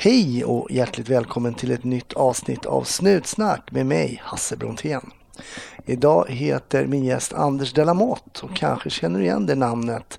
Hej och hjärtligt välkommen till ett nytt avsnitt av Snutsnack med mig, Hasse Brontén. Idag heter min gäst Anders Delamotte och kanske känner du igen det namnet.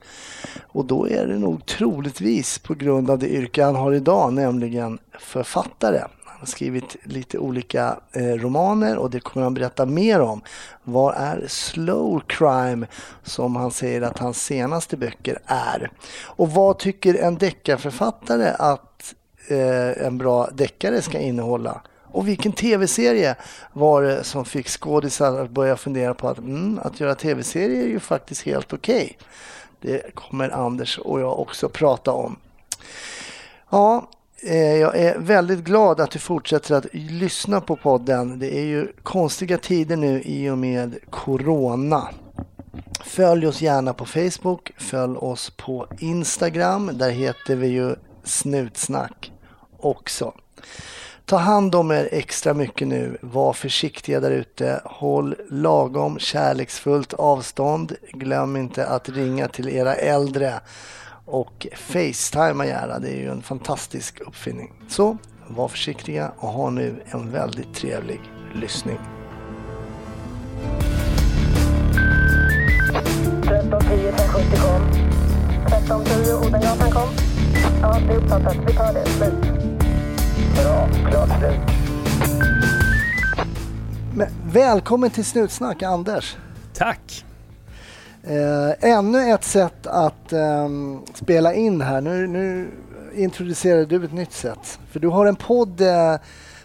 Och då är det nog troligtvis på grund av det yrke han har idag, nämligen författare. Han har skrivit lite olika eh, romaner och det kommer han berätta mer om. Vad är slow crime som han säger att hans senaste böcker är? Och vad tycker en deckarförfattare att eh, en bra deckare ska innehålla? Och vilken tv-serie var det som fick skådisar att börja fundera på att, mm, att göra tv-serier är ju faktiskt helt okej. Okay. Det kommer Anders och jag också prata om. Ja, eh, jag är väldigt glad att du fortsätter att lyssna på podden. Det är ju konstiga tider nu i och med Corona. Följ oss gärna på Facebook, följ oss på Instagram. Där heter vi ju Snutsnack också. Ta hand om er extra mycket nu. Var försiktiga där ute. Håll lagom kärleksfullt avstånd. Glöm inte att ringa till era äldre. Och facetima gärna. Det är ju en fantastisk uppfinning. Så var försiktiga och ha nu en väldigt trevlig lyssning. 1310 1070 kom. 1310 Odengatan kom. Ja, det är uppfattat. Vi tar det. Slut. Bra, klart slut. Men, välkommen till Snutsnack, Anders. Tack. Eh, ännu ett sätt att eh, spela in här. Nu, nu introducerar du ett nytt sätt. För du har en podd, eh,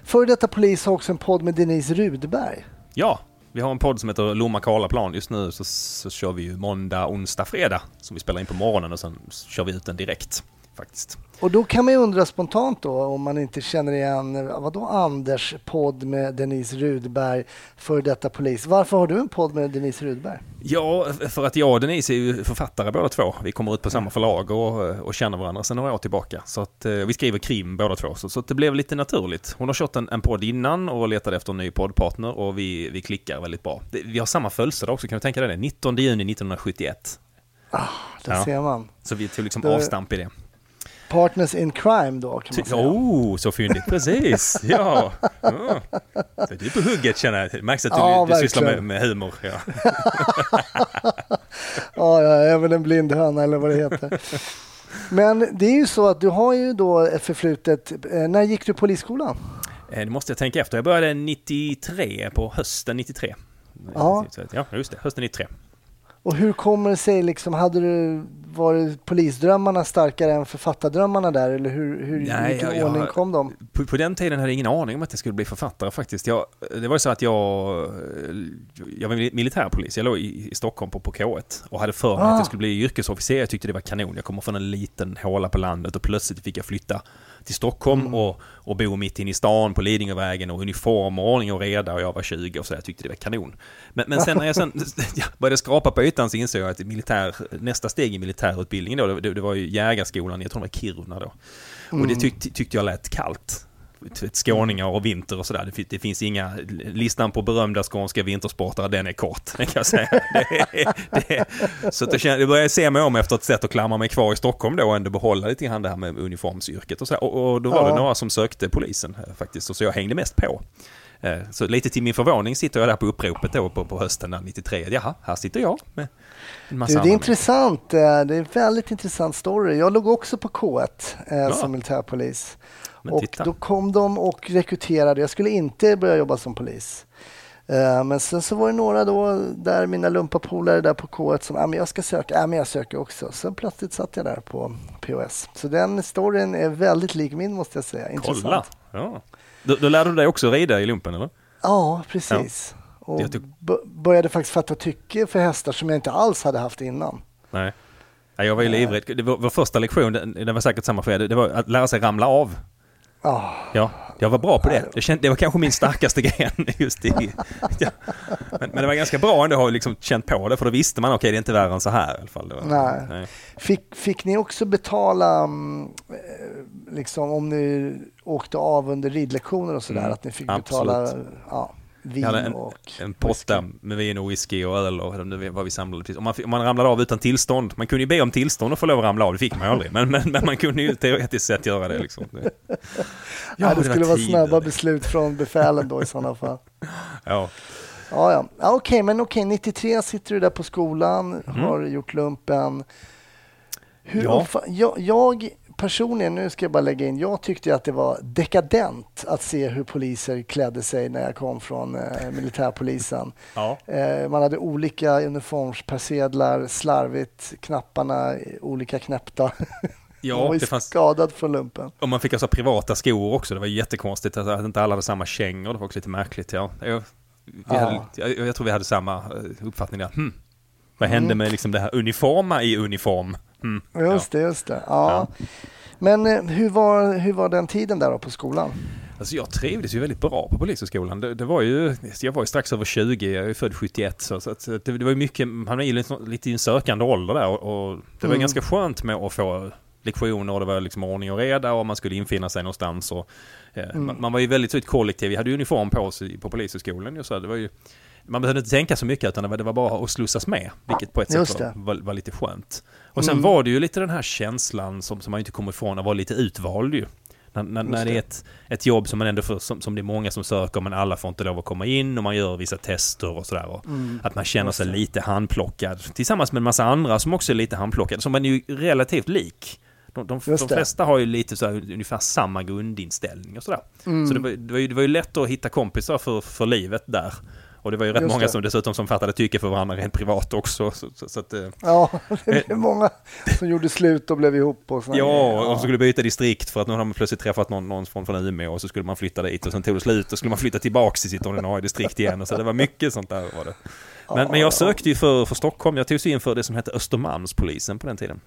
före detta polis har också en podd med Denise Rudberg. Ja, vi har en podd som heter Lomma Karlaplan. Just nu så, så kör vi ju måndag, onsdag, fredag som vi spelar in på morgonen och sen kör vi ut den direkt faktiskt. Och då kan man ju undra spontant då om man inte känner igen, vadå Anders podd med Denise Rudberg, för detta polis. Varför har du en podd med Denise Rudberg? Ja, för att jag och Denise är ju författare båda två. Vi kommer ut på samma förlag och, och känner varandra sedan några år tillbaka. Så att eh, vi skriver krim båda två, så, så det blev lite naturligt. Hon har kört en, en podd innan och letade efter en ny poddpartner och vi, vi klickar väldigt bra. Vi har samma födelsedag också, kan du tänka dig det? 19 juni 1971. Ah, det ja. ser man. Så vi tog liksom det... avstamp i det. Partners in crime då kan man säga. Oh, så fyndigt. Precis. Ja. ja. Så du är på hugget känner jag. Det märks att du, ja, du sysslar med, med humor. Ja. ja, jag är väl en blind höna eller vad det heter. Men det är ju så att du har ju då ett förflutet. Eh, när gick du polisskolan? Eh, det måste jag tänka efter. Jag började 93, på hösten 93. Ja, ja just det. Hösten 93. Och hur kommer det sig, liksom, hade du varit polisdrömmarna starkare än författardrömmarna där? Eller hur, hur, Nej, vilken jag, ordning kom de? På, på, den tiden hade jag ingen aning om att jag skulle bli författare faktiskt. Jag, det var så att jag, jag var militärpolis. Jag låg i, i Stockholm på, på K1 och hade för mig ah. att jag skulle bli yrkesofficer. Jag tyckte det var kanon. Jag kommer från en liten håla på landet och plötsligt fick jag flytta till Stockholm mm. och, och bo mitt inne i stan på Lidingövägen och uniform och ordning och reda och jag var 20 och så. Jag tyckte det var kanon. Men, men sen när jag sen började skrapa på ytan så insåg jag att militär, nästa steg i militärutbildningen då, det, det var ju jägarskolan, jag tror det var Kiruna då. Mm. Och det tyck, tyckte jag lät kallt skåningar och vinter och sådär. Det, det, finns inga, listan på berömda skånska vintersportare, den är kort. Den kan jag säga. Det, det, så att jag, började se mig om efter ett sätt att klamra mig kvar i Stockholm då och ändå behålla lite grann det här med uniformsyrket och så. Och, och, då var ja. det några som sökte polisen eh, faktiskt, och så jag hängde mest på. Eh, så lite till min förvåning sitter jag där på uppropet då på, på hösten 93. Jaha, här sitter jag med en massa du, Det är intressant. Eh, det är en väldigt intressant story. Jag låg också på K1 ja. som militärpolis. Men och titta. då kom de och rekryterade. Jag skulle inte börja jobba som polis. Uh, men sen så var det några då, där mina lumpapolare där på K1 som, ah, men jag ska söka, ah, men jag söker också. Sen plötsligt satt jag där på POS. Så den storyn är väldigt lik min måste jag säga. Intressant. Kolla! Ja. Då, då lärde du dig också rida i lumpen eller? Ja, precis. Ja. Och började faktiskt fatta tycke för hästar som jag inte alls hade haft innan. Nej. Jag var ju livrädd. Det var, vår första lektion, den var säkert samma för er, det var att lära sig ramla av. Oh. Ja, jag var bra på det. Det, känd, det var kanske min starkaste gren just i... Ja. Men, men, det var ganska bra ändå att ha liksom känt på det för då visste man okej okay, det är inte värre än så här i alla fall. Var, nej. nej. Fick, fick ni också betala mm, liksom om ni åkte av under ridlektioner och sådär mm, att ni fick betala? Ja. Vin hade en, och en potta med vin och whisky och öl och vad vi samlade. Om man, om man ramlade av utan tillstånd, man kunde ju be om tillstånd och få lov att ramla av, det fick man ju aldrig. Men, men, men man kunde ju teoretiskt sett göra det liksom. Ja, ja, det skulle vara snabba beslut från befälen då i sådana fall. Ja. Ja, ja. ja okej, okay, men okej, okay, 93 sitter du där på skolan, mm. har gjort lumpen. Hur ja. jag, jag personligen, nu ska jag bara lägga in, jag tyckte att det var dekadent att se hur poliser klädde sig när jag kom från eh, militärpolisen. Ja. Eh, man hade olika uniformspersedlar, slarvigt, knapparna olika knäppta. Ja, man var det fanns... skadad från lumpen. Och man fick alltså privata skor också, det var jättekonstigt att inte alla hade samma kängor, det var också lite märkligt. Ja. Jag, ja. Hade, jag, jag, tror vi hade samma eh, uppfattning där. Hmm. Vad hände mm. med liksom det här uniforma i uniform? Mm. Just det, just det. Ja. ja. Men eh, hur var, hur var den tiden där på skolan? Alltså jag trivdes ju väldigt bra på Polishögskolan. Det, det var ju, jag var ju strax över 20, jag är född 71 så, så det, det, var ju mycket, man var ju lite, lite i en sökande ålder där och, och det var mm. ganska skönt med att få lektioner och det var liksom ordning och reda och man skulle infinna sig någonstans. Och, eh, mm. man, man, var ju väldigt ett kollektiv, vi hade uniform på oss på Polishögskolan. Så det var ju, man behövde inte tänka så mycket utan det var, bara att slussas med. Vilket på ett sätt var, var, var, lite skönt. Och sen mm. var det ju lite den här känslan som, som man inte kommer ifrån att vara lite utvald ju. När, när, när, det är ett, ett jobb som man ändå får, som, som det är många som söker men alla får inte lov att komma in och man gör vissa tester och sådär. Mm. Att man känner sig lite handplockad tillsammans med en massa andra som också är lite handplockade. Som man är ju relativt lik. De, de, de flesta har ju lite så här, ungefär samma grundinställning och sådär. Mm. Så det var, det, var ju, det var ju lätt att hitta kompisar för, för livet där. Och det var ju rätt Just många det. som dessutom som fattade tycke för varandra rent privat också. Så, så, så att, eh, ja, det är många som gjorde slut och blev ihop. Och ja, ja, och så skulle byta distrikt för att nu har man plötsligt träffat någon, någon från, från Umeå och så skulle man flytta dit och sen tog det slut och skulle man flytta tillbaka till sitt ordinarie distrikt igen. Och så det var mycket sånt där var det. Men, ja, men jag sökte ju för, för Stockholm, jag tog sig in för det som hette Östermalmspolisen på den tiden.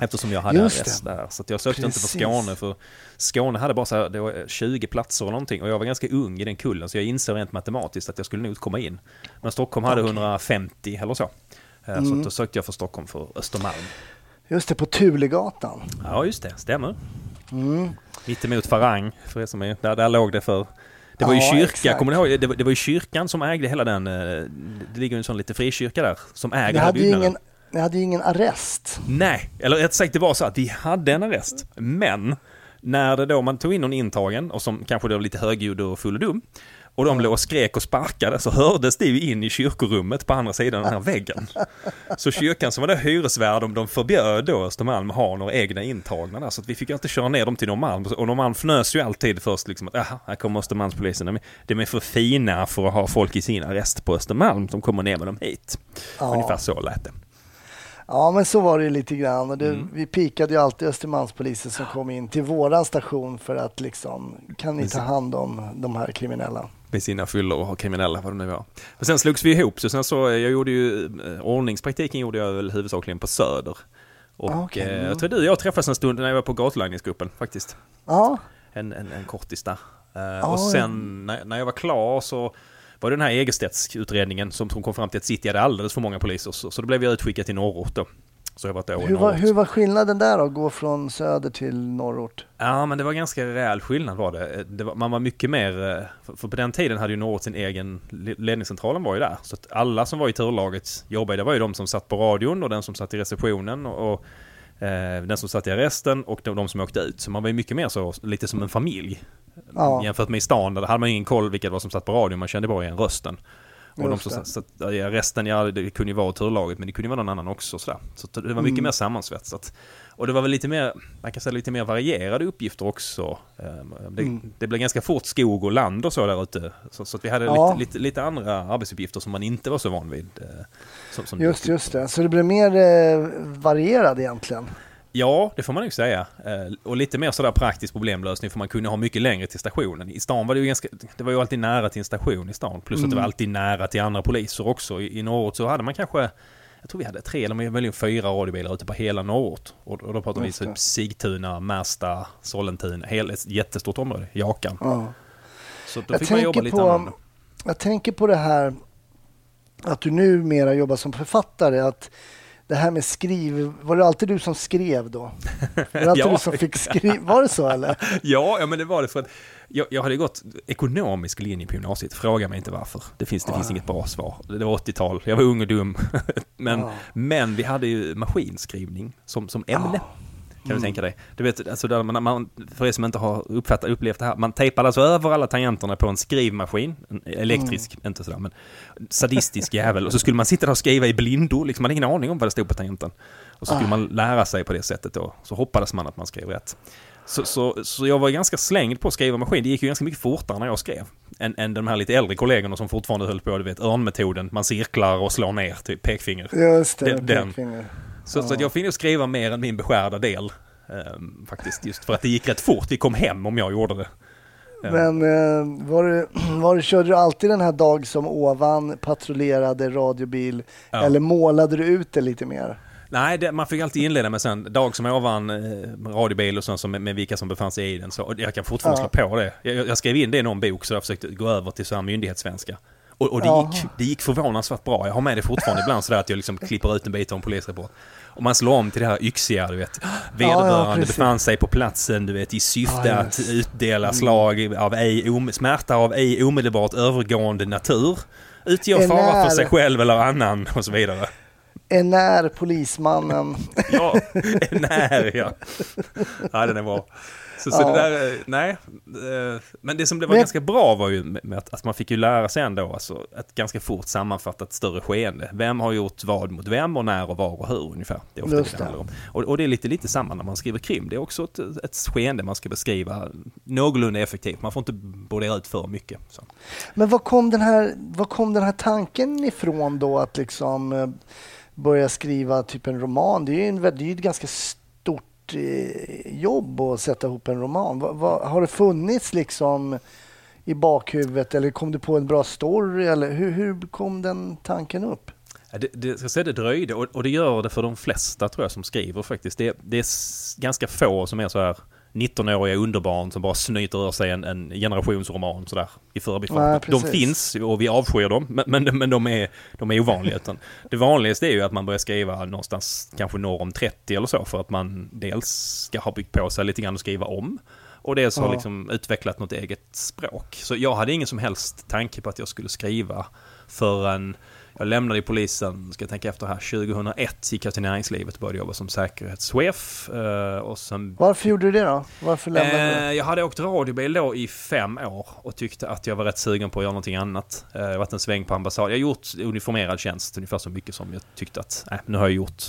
Eftersom jag hade arrest där. Så jag sökte Precis. inte för Skåne. För Skåne hade bara så här, det var 20 platser och någonting. Och jag var ganska ung i den kullen. Så jag insåg rent matematiskt att jag skulle nog komma in. Men Stockholm hade okay. 150 eller så. Eh, mm. Så då sökte jag för Stockholm för Östermalm. Just det, på Tulegatan. Ja, just det. Stämmer. Mm. Mitt emot Farang, för er som är, där, där låg det för det var ju kyrka, kommer ni ihåg? Det var, det var ju kyrkan som ägde hela den, eh, det ligger en sån lite frikyrka där, som äger byggnaden. Ingen, ni hade ju ingen arrest. Nej, eller rätt sagt det var så att vi hade en arrest. Men när det då man tog in någon intagen och som kanske då var lite högljudd och full och dum. Och de låg och skrek och sparkade så hördes det in i kyrkorummet på andra sidan den här väggen. Så kyrkan som var där hyresvärd, de förbjöd då Östermalm ha några egna intagna där. Så att vi fick inte köra ner dem till Norrmalm. Och Norrmalm fnös ju alltid först liksom att aha, här kommer Östermalmspolisen. De är för fina för att ha folk i sin arrest på Östermalm. De kommer ner med dem hit. Ja. Ungefär så lät det. Ja, men så var det lite grann. Och det, mm. Vi pikade ju alltid Östermalmspolisen som kom in till våran station för att liksom, kan ni ta hand om de här kriminella? Med sina fyllor och kriminella, vad det nu var. Men sen slogs vi ihop, så sen så, jag gjorde ju, eh, ordningspraktiken gjorde jag väl huvudsakligen på Söder. Och ah, okay. eh, jag tror du och jag träffades en stund när jag var på gatulangningsgruppen faktiskt. Ja. En, en, en kortis där. Eh, ah, och sen när, när jag var klar så var det den här Egerstedts-utredningen som kom fram till att City hade alldeles för många poliser. Så, så då blev jag utskickad till norrort då. Så jag varit där hur, var, hur var skillnaden där då, gå från söder till norrort? Ja, men det var ganska rejäl skillnad var det. det var, man var mycket mer, för, för på den tiden hade ju norrort sin egen, ledningscentralen var ju där. Så att alla som var i turlaget jobbade, det var ju de som satt på radion och den som satt i receptionen och, och eh, den som satt i arresten och de, de, som åkte ut. Så man var ju mycket mer så, lite som en familj. Ja. Jämfört med i stan, där hade man ingen koll vilka det var som satt på radion, man kände bara igen rösten. Och de som satt i resten, ja det kunde ju vara turlaget men det kunde ju vara någon annan också sådär. Så det var mycket mm. mer sammansvetsat. Och det var väl lite mer, man kan säga lite mer varierade uppgifter också. Ehm, det, mm. det blev ganska fort skog och land och så där ute. Så, så att vi hade ja. lite, lite, lite, andra arbetsuppgifter som man inte var så van vid. Som, som just, just det. Så det blev mer eh, varierad egentligen? Ja, det får man nog säga. Eh, och lite mer sådär praktisk problemlösning för man kunde ha mycket längre till stationen. I stan var det ju ganska, det var ju alltid nära till en station i stan. Plus mm. att det var mm. alltid nära till andra poliser också. I, i norrort så hade man kanske, jag tror vi hade tre eller möjligen fyra radiobilar ute på hela norrort. Och, och då pratar vi typ Sigtuna, Märsta, Sollentuna, ett jättestort område, Jakan. Ja. Så då jag fick man jobba lite på, annorlunda. Jag tänker på det här att du numera jobbar som författare. att det här med skriv, var det alltid du som skrev då? Var det alltid Ja. du som fick skriva? Var det så eller? Ja, ja, men det var det för att jag, jag hade gått ekonomisk linje på gymnasiet. Fråga mig inte varför. Det finns, det finns inget bra svar. Det var 80-tal. Jag var ung och dum. men, Ja. men vi hade ju maskinskrivning som, som ämne. Kan du Mm. tänka dig? Du vet, alltså där man, man, för er som inte har uppfattat, upplevt det här, man tejpade alltså över alla tangenterna på en skrivmaskin, en elektrisk, Mm. inte sådär, men sadistisk jävel. Och så skulle man sitta där och skriva i blindo, liksom, man hade ingen aning om vad det stod på tangenten. Och så skulle Ah. man lära sig på det sättet då, så hoppades man att man skrev rätt. Så, så, så jag var ganska slängd på att skriva maskin. Det gick ju ganska mycket fortare när jag skrev. Än, än de här lite äldre kollegorna som fortfarande höll på, du vet, örnmetoden. Man cirklar och slår ner, typ pekfinger. Just det, Den- den. Så, så att jag fick nog skriva mer än min beskärda del. ehm, faktiskt, just för att det gick rätt fort. Vi kom hem om jag gjorde det. Ja. Men eh, var det, var det, körde du alltid den här dag som ovan patrullerade radiobil Ja. eller målade du ut det lite mer? Nej, det, man fick alltid inleda med sen dag som ovan, eh, radiobil och sånt som, med, med vilka som befann sig i den. Så jag kan fortfarande Ja. slå på det. Jag, jag skrev in det i någon bok så jag försökte gå över till så här myndighetssvenska. Och, och det, Jaha. gick, det gick förvånansvärt bra. Jag har med det fortfarande ibland sådär att jag liksom klipper ut en bit av en polisrapport. Och man slår om till det här yxiga, du vet. Vederbörande precis. befann sig på platsen, du vet, i syfte Ja, att utdela slag av ej, om, smärta av ej omedelbart övergående natur. Utgör Är fara för sig själv eller annan och så vidare. Är när polismannen... Ja, när ja. Ja, den är bra. Så, så Ja. det där, eh, nej. eh, Men det som blev var Men- ganska bra var ju med att, att man fick ju lära sig ändå, alltså ett ganska fort sammanfattat större skeende. Vem har gjort vad mot vem och när och var och hur ungefär. Det är ofta Just det det. handlar om. Och, och det är lite, lite samma när man skriver krim. Det är också ett, ett skeende man ska beskriva någorlunda effektivt. Man får inte brodera ut för mycket. Så. Men vad kom, den här, vad kom den här tanken ifrån då att liksom eh, börja skriva typ en roman? Det är ju, en, det är ju ett ganska stort jobb att sätta ihop en roman. Va, va, har det funnits liksom i bakhuvudet eller kom du på en bra story eller hur, hur kom den tanken upp? Det, det, ska säga, det dröjde och, och det gör det för de flesta tror jag som skriver faktiskt. Det, det är ganska få som är så här 19-åriga underbarn som bara snyter ur sig en, en generationsroman sådär i förbifarten. De finns och vi avskyr dem men, men, men de, är, de är ovanliga. Det vanligaste är ju att man börjar skriva någonstans kanske norr om 30 eller så för att man dels ska ha byggt på sig lite grann att skriva om och dels har Ja. liksom utvecklat något eget språk. Så jag hade ingen som helst tanke på att jag skulle skriva förrän jag lämnade polisen, ska jag tänka efter här, 2001 gick jag till näringslivet och började jobba som säkerhetschef. eh, Och sen, Varför gjorde du det då? Varför lämnade du? eh, jag hade åkt radiobil då i fem år och tyckte att jag var rätt sugen på att göra någonting annat. Eh, Jag har varit en sväng på ambassad. Jag har gjort uniformerad tjänst ungefär så mycket som jag tyckte att, nej, nu har jag gjort,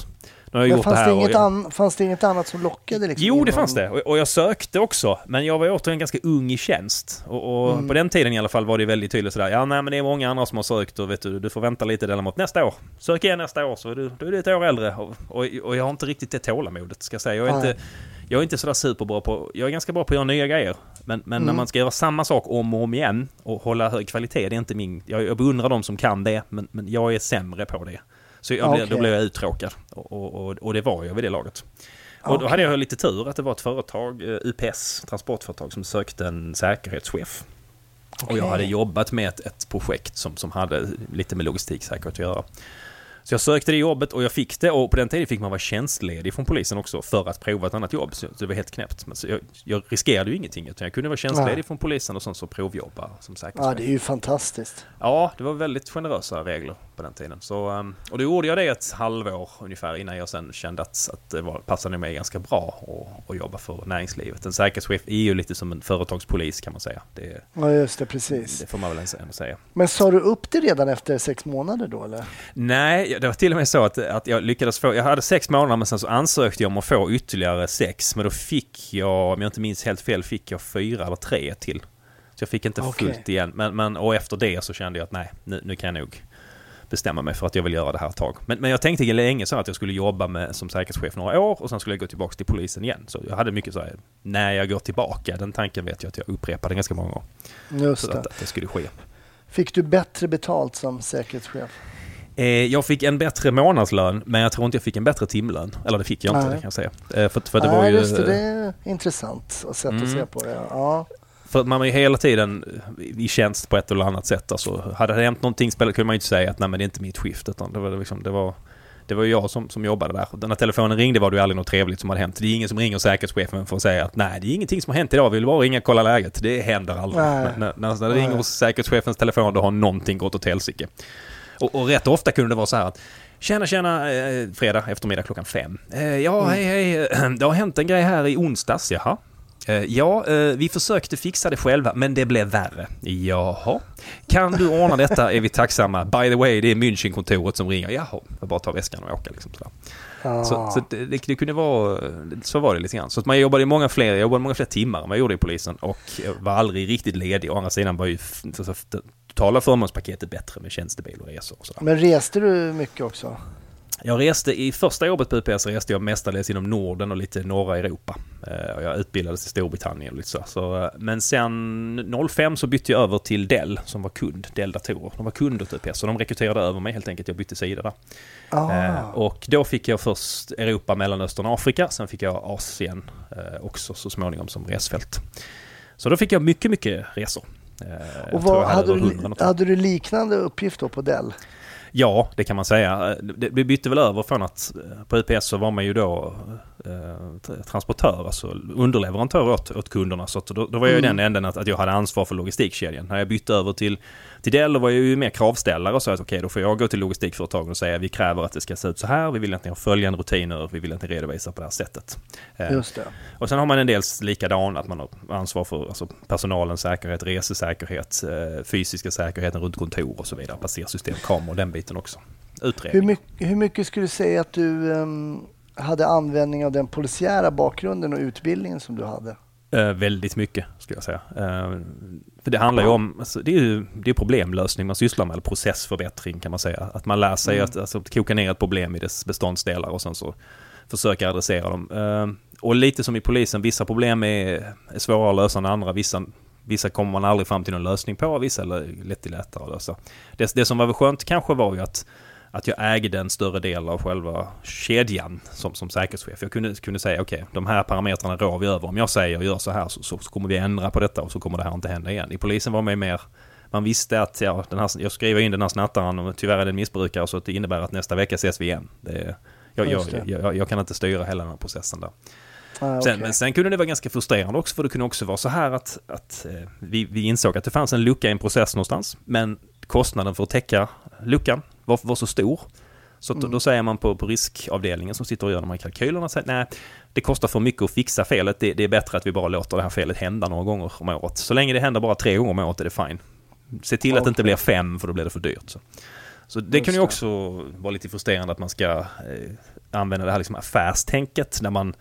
nu har jag Men gjort fanns, det det här. och inget an, fanns det inget annat som lockade? Liksom, Jo, det fanns det. Och, och jag sökte också. Men jag var återigen ganska ung i tjänst. Och, och Mm. på den tiden i alla fall var det väldigt tydligt sådär. Ja, nej, men det är många andra som har sökt och vet du, du får vänta lite där mot nästa år. Sök igen nästa år så är du, då är du ett år äldre. Och, och, jag har inte riktigt det tålamodet, ska jag säga. Jag är, Nej. inte, jag är inte sådär superbra på... Jag är ganska bra på att göra nya grejer. Men, men när Mm. man ska göra samma sak om och om igen och hålla hög kvalitet, det är inte min... Jag, jag beundrar de som kan det, men, men jag är sämre på det. Så jag blev, Okej. då blev jag uttråkad. Och, och, och, det var jag vid det laget. Och då Okej. hade jag lite tur att det var ett företag, eh, UPS, transportföretag, som sökte en säkerhetschef. Och jag hade jobbat med ett, ett projekt som, som hade lite med logistiksäkerhet att göra. Så jag sökte det jobbet och jag fick det och på den tiden fick man vara tjänstledig från polisen också för att prova ett annat jobb. Så det var helt knäppt. Men jag, jag riskerade ju ingenting utan jag kunde vara tjänstledig Nej. från polisen och sen så provjobba som Ja, säkerhetschef. det är ju fantastiskt. Ja, det var väldigt generösa regler på den tiden. Så, um, och då gjorde jag det ett halvår ungefär innan jag sen kände att, att det var, passade mig ganska bra att, att jobba för näringslivet. En säkerhetschef är ju lite som en företagspolis kan man säga. Det, Ja, just det, precis. det får man väl ändå säga. Men sa du upp det redan efter sex månader då eller? Nej, det var till och med så att, att jag lyckades få, jag hade sex månader men sen så ansökte jag om att få ytterligare sex. Men då fick jag, om jag inte minns helt fel, fick jag fyra eller tre till. Så jag fick inte Okej. fullt igen. Men, men, och efter det så kände jag att nej, nu, nu kan jag nog bestämma mig för att jag vill göra det här ett tag. Men, men jag tänkte länge så att jag skulle jobba med, som säkerhetschef några år och sen skulle jag gå tillbaka till polisen igen. Så jag hade mycket så här, när jag går tillbaka, den tanken vet jag att jag upprepade ganska många gånger. Just Så det. att, att det skulle ske. Fick du bättre betalt som säkerhetschef? Eh, jag fick en bättre månadslön, men jag tror inte jag fick en bättre timlön. Eller det fick jag inte, Nej. det kan jag säga. Eh, för, för det Nej, var ju... just det, det är intressant att sätt Mm. att se på det. Ja. För man var ju hela tiden i tjänst på ett eller annat sätt. Alltså, hade det hänt någonting kunde man ju inte säga att nej men det är inte mitt skift. Utan det var, liksom, det var, det var jag som, som jobbade där. När telefonen ringde var det ju aldrig något trevligt som hade hänt. Det är ingen som ringer säkerhetschefen för att säga att nej, det är ingenting som har hänt idag. Vi vill bara ringa och kolla läget. Det händer aldrig. När, när, när det ringer hos säkerhetschefens telefon då har någonting gått åt helsike. Och, och rätt ofta kunde det vara så här att Tjena, tjena, eh, fredag eftermiddag klockan fem. Eh, ja, mm. hej, hej. Det har hänt en grej här i onsdags, jaha. Eh, ja, eh, vi försökte fixa det själva, men det blev värre. Jaha. Kan du ordna detta är vi tacksamma. By the way, det är Münchenkontoret som ringer. Jaha, jag bara ta väskan och åka liksom sådär. Ah. Så, så det, det, kunde vara, så var det lite grann. Så att man jobbade i många fler, jag jobbade många fler timmar än vad jag gjorde i polisen och var aldrig riktigt ledig. Å andra sidan var ju totala förmånspaketet bättre med tjänstebil och resor och sådär. Men reste du mycket också? Jag reste i första jobbet på UPS reste jag mestadels inom Norden och lite norra Europa. Eh, jag utbildades i Storbritannien och lite så. så. Eh, men sen 05 så bytte jag över till Dell som var kund, Dell datorer. De var kunder till UPS så de rekryterade över mig helt enkelt. Jag bytte sida där. Ah. Och då fick jag först Europa, Mellanöstern och Afrika. Sen fick jag Asien också så småningom som resfält. Så då fick jag mycket, mycket resor. Och vad, hade, du, hade du liknande uppgift då på Dell? Ja, det kan man säga. Det bytte väl över från att eh, på UPS så var man ju då eh, transportör, alltså underleverantör åt, åt kunderna. Så då, då var jag i mm. den änden att, att jag hade ansvar för logistikkedjan. När jag bytte över till, till Dell var jag ju mer kravställare och sa att okej, okay, då får jag gå till logistikföretagen och säga vi kräver att det ska se ut så här, vi vill att ni har följande rutiner, vi vill att ni redovisar på det här sättet. Eh, Just det. Och sen har man en del likadana, att man har ansvar för alltså, personalens säkerhet, resesäkerhet, eh, fysiska säkerheten runt kontor och så vidare, passersystem, kameror, den biten också. Utredning. Hur mycket, hur mycket skulle du säga att du um hade användning av den polisiära bakgrunden och utbildningen som du hade? Eh, väldigt mycket, skulle jag säga. Eh, för det handlar ju om, alltså, det är ju det är problemlösning man sysslar med, eller processförbättring kan man säga. Att man lär sig mm. att alltså, koka ner ett problem i dess beståndsdelar och sen så försöka adressera dem. Eh, och lite som i polisen, vissa problem är, är svårare att lösa än andra. Vissa, vissa kommer man aldrig fram till någon lösning på, vissa är lätt lättare att lösa. Det, det som var skönt kanske var ju att att jag ägde en större del av själva kedjan som, som säkerhetschef. Jag kunde, kunde säga okej, okay, de här parametrarna rår vi över. Om jag säger gör så här så, så, så, kommer vi ändra på detta och så kommer det här inte hända igen. I polisen var man mer man visste att ja, den här, jag skriver in den här snattaren och tyvärr är det en missbrukare så det innebär att nästa vecka ses vi igen. Det, jag, jag, jag, jag, kan inte styra hela den här processen där. Ah, okay. sen, men sen kunde det vara ganska frustrerande också för det kunde också vara så här att, att eh, vi, vi insåg att det fanns en lucka i en process någonstans men kostnaden för att täcka luckan var, var så stor. Så mm. då säger man på, på riskavdelningen som sitter och gör de här kalkylerna, att nej, det kostar för mycket att fixa felet. Det, det, är bättre att vi bara låter det här felet hända några gånger om året. Så länge det händer bara tre gånger om året är det fine. Se till okay. att det inte blir fem för då blir det för dyrt. Så, så det Just kan ju också vara lite frustrerande att man ska eh, använda det här liksom affärstänket när man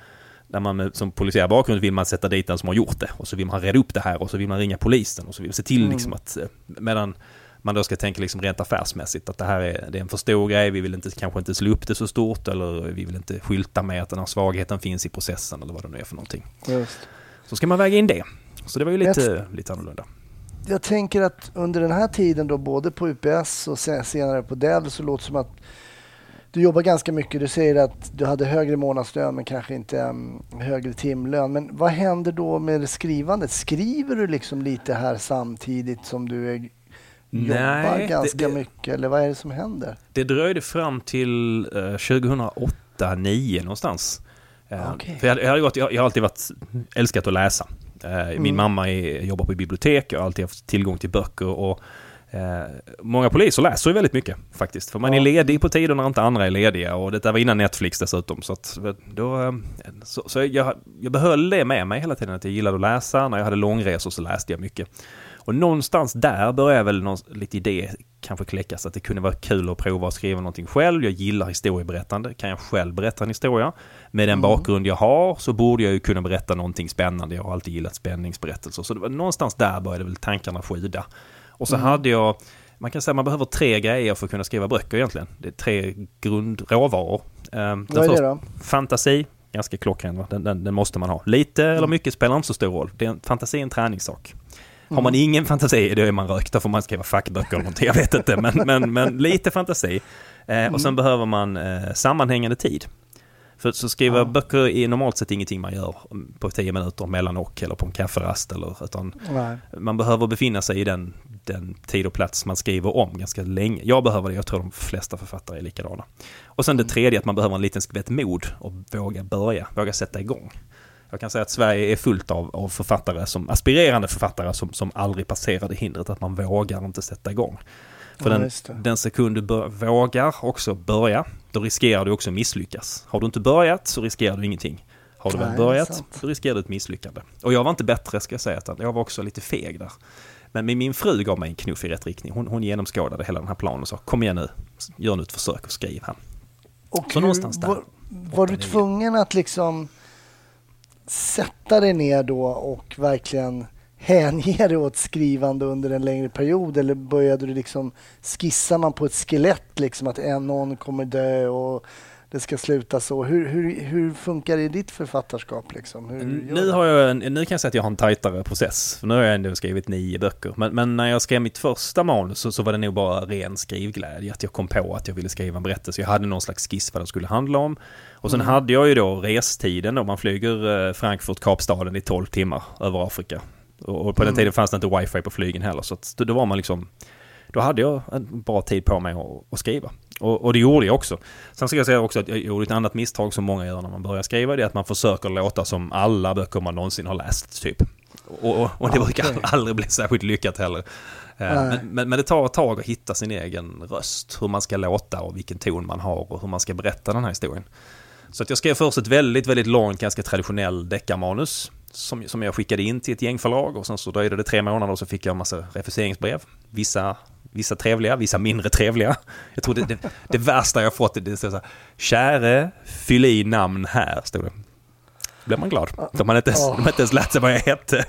när man som polisiär bakgrund vill man sätta dit den som har gjort det och så vill man reda upp det här och så vill man ringa polisen och så vill man se till mm. liksom att eh, medan man då ska tänka liksom rent affärsmässigt att det här är, det är en för stor grej, vi vill inte, kanske inte slå upp det så stort eller vi vill inte skylta med att den här svagheten finns i processen eller vad det nu är för någonting. Just. Så ska man väga in det. Så det var ju lite, jag, lite annorlunda. Jag tänker att under den här tiden då både på UPS och senare på Dell så låter det som att du jobbar ganska mycket. Du säger att du hade högre månadslön men kanske inte um, högre timlön. Men vad händer då med skrivandet? Skriver du liksom lite här samtidigt som du är jobbar Nej, ganska det, mycket eller vad är det som händer? Det dröjde fram till uh, 2008, 2009 någonstans. Uh, okay. för jag, jag, har gått, jag, jag, har alltid varit, älskat att läsa. Uh, mm. Min mamma är, jobbar på bibliotek, jag har alltid haft tillgång till böcker och Eh, många poliser läser ju väldigt mycket faktiskt. För man ja. är ledig på tider när inte andra är lediga och det var innan Netflix dessutom. Så, att, då, eh, så, så jag, jag behöll det med mig hela tiden att jag gillade att läsa. När jag hade långresor så läste jag mycket. Och någonstans där började väl någon, lite idé kanske kläckas att det kunde vara kul att prova att skriva någonting själv. Jag gillar historieberättande. Kan jag själv berätta en historia? Med den mm. bakgrund jag har så borde jag ju kunna berätta någonting spännande. Jag har alltid gillat spänningsberättelser. Så det var någonstans där började väl tankarna skida. Och så mm. hade jag, man kan säga att man behöver tre grejer för att kunna skriva böcker egentligen. Det är tre grundråvaror. Um, Vad är det då? Fantasi, ganska klockren, den, den, den, måste man ha. Lite mm. eller mycket spelar inte så stor roll. Det är fantasi är en träningssak. Har man mm. ingen fantasi, då är man rökt. Då får man skriva fackböcker eller någonting. Jag vet inte, men, men, men lite fantasi. Eh, och sen mm. behöver man eh, sammanhängande tid. För så skriva ja. böcker är normalt sett ingenting man gör på tio minuter mellan och eller på en kafferast. Eller, utan man behöver befinna sig i den, den tid och plats man skriver om ganska länge. Jag behöver det, jag tror de flesta författare är likadana. Och sen det tredje, att man behöver en liten skvätt mod och våga börja, våga sätta igång. Jag kan säga att Sverige är fullt av, av författare, som aspirerande författare som, som aldrig passerade hindret att man vågar inte sätta igång. För ja, den, den sekund du bör, vågar också börja, då riskerar du också misslyckas. Har du inte börjat så riskerar du ingenting. Har du väl börjat så riskerar du ett misslyckande. Och jag var inte bättre ska jag säga, utan jag var också lite feg där. Men min fru gav mig en knuff i rätt riktning. Hon, hon genomskådade hela den här planen och sa kom igen nu, gör nu ett försök och skriv här. Och så hur, någonstans där. Var, var du tvungen att liksom sätta dig ner då och verkligen hänge dig åt skrivande under en längre period? Eller började du liksom skissa man på ett skelett liksom att en någon kommer dö och det ska sluta så. Hur, hur, hur funkar det i ditt författarskap? Liksom? nu, har jag en, nu kan jag säga att jag har en tajtare process. För nu har jag ändå skrivit nio böcker. Men, men när jag skrev mitt första manus så, så, var det nog bara ren skrivglädje. Att jag kom på att jag ville skriva en berättelse. Jag hade någon slags skiss vad den skulle handla om. Och sen mm. hade jag ju då restiden då. Man flyger eh, Frankfurt-Kapstaden i 12 timmar över Afrika. Och, på mm. den tiden fanns det inte wifi på flygen heller. Så att, då var man liksom då hade jag en bra tid på mig att, att skriva. Och, och, det gjorde jag också. Sen ska jag säga också att jag gjorde ett annat misstag som många gör när man börjar skriva. Det är att man försöker låta som alla böcker man någonsin har läst, typ. Och, och, och det brukar okay. aldrig bli särskilt lyckat heller. Eh, men, men, men, det tar ett tag att hitta sin egen röst. Hur man ska låta och vilken ton man har och hur man ska berätta den här historien. Så att jag skrev först ett väldigt, väldigt långt, ganska traditionell deckarmanus. Som, som jag skickade in till ett gäng förlag och sen så dröjde det tre månader och så fick jag en massa refuseringsbrev. Vissa Vissa trevliga, vissa mindre trevliga. Jag tror det, det, det värsta jag fått, det står så här, Käre, fyll i namn här, stod det. Då blev man glad. De hade inte, ens, de hade inte ens lärt sig vad jag hette.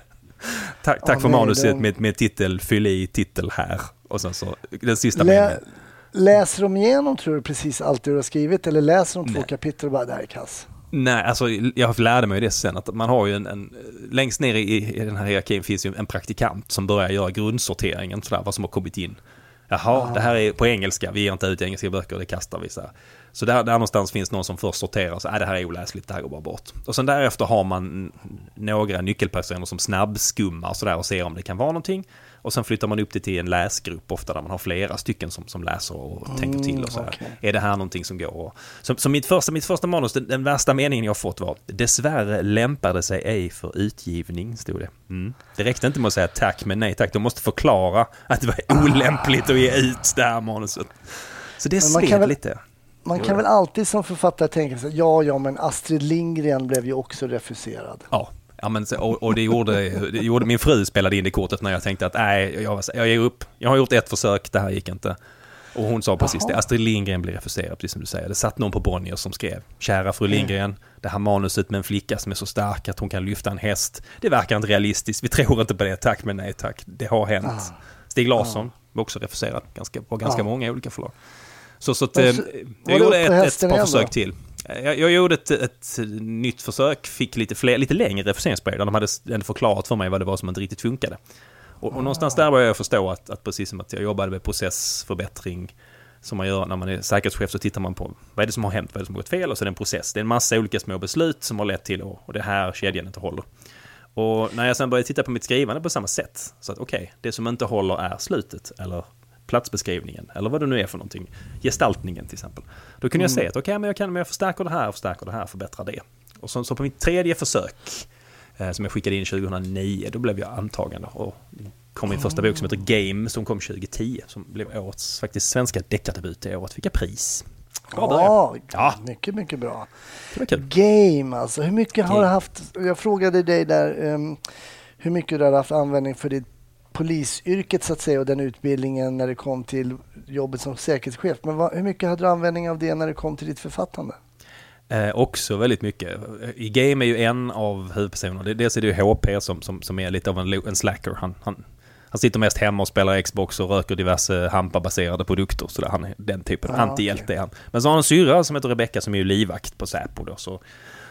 Tack, tack oh, för nej, manuset den... med, med titel, fyll i titel här. Och sen så, den sista Lä, meningen. Läser de igenom tror du precis allt du har skrivit eller läser de två nej. kapitel och bara det här är kass? Nej, alltså jag lärde mig det sen att man har ju en, en längst ner i, i den här hierarkin finns ju en praktikant som börjar göra grundsorteringen, sådär, vad som har kommit in. Jaha, ah. det här är på engelska, vi ger inte ut engelska böcker, det kastar vi. Så, här. så där, där någonstans finns någon som först sorterar, så äh, det här är oläsligt, det här går bara bort. Och sen därefter har man några nyckelpersoner som snabbskummar sådär och ser om det kan vara någonting. Och sen flyttar man upp det till en läsgrupp, ofta där man har flera stycken som, som läser och mm, tänker till. Och så okay. Är det här någonting som går? Så, så mitt, första, mitt första manus, den, den, värsta meningen jag fått var Dessvärre lämpade sig ej för utgivning, stod det. Mm. Det räckte inte med att säga tack, men nej tack. De måste förklara att det var olämpligt att ge ut det här manuset. Så det sved lite. Man kan väl alltid som författare tänka sig, ja, ja, men Astrid Lindgren blev ju också refuserad. Ja, Ja, men, och, och det, gjorde, det gjorde min fru spelade in det kortet när jag tänkte att nej, jag, jag ger upp. Jag har gjort ett försök, det här gick inte. Och hon sa precis Jaha. det, Astrid Lindgren blev refuserad, precis som du säger. Det satt någon på Bonnier som skrev, kära fru Lindgren, mm. det här manuset med en flicka som är så stark att hon kan lyfta en häst. Det verkar inte realistiskt, vi tror inte på det, tack men nej tack. Det har hänt. Ah. Stig Larsson ah. var också refuserad ganska, på ganska ah. många olika förlag. Så, så att, eh, jag gjorde ett, ett par försök till. Jag, jag gjorde ett, ett, nytt försök, fick lite, fler, lite längre där de hade ändå förklarat för mig vad det var som inte riktigt funkade. Och, och någonstans där började jag förstå att, att precis som att jag jobbade med processförbättring som man gör när man är säkerhetschef så tittar man på vad är det som har hänt, vad är det som har gått fel och så är det en process. Det är en massa olika små beslut som har lett till och, och det här kedjan inte håller. Och när jag sen började titta på mitt skrivande på samma sätt, så att okej, okay, det som inte håller är slutet eller platsbeskrivningen eller vad det nu är för någonting. Gestaltningen till exempel. Då kunde mm. jag säga att okej, okay, men jag kan men jag förstärker det här, förstärker det här, förbättrar det. Och så, så på mitt tredje försök eh, som jag skickade in 2009, då blev jag antagen och kom min första bok som heter Game som kom 2010 som blev årets faktiskt svenska deckardebut det året. Fick jag pris. Bra ja, mycket, mycket bra. Game alltså, hur mycket Game. har du haft? Jag frågade dig där um, hur mycket du har haft användning för ditt polisyrket så att säga och den utbildningen när det kom till jobbet som säkerhetschef. Men vad, hur mycket hade du användning av det när det kom till ditt författande? Eh, också väldigt mycket. I Game är ju en av huvudpersonerna. Dels är det ju HP som, som, som är lite av en, en slacker. Han, han, han sitter mest hemma och spelar Xbox och röker diverse Hampa-baserade produkter. Så där, han är den typen. Ah, Antihjälte okay. är han. Men så har han en syrra som heter Rebecca som är ju livvakt på Säpo. Då, så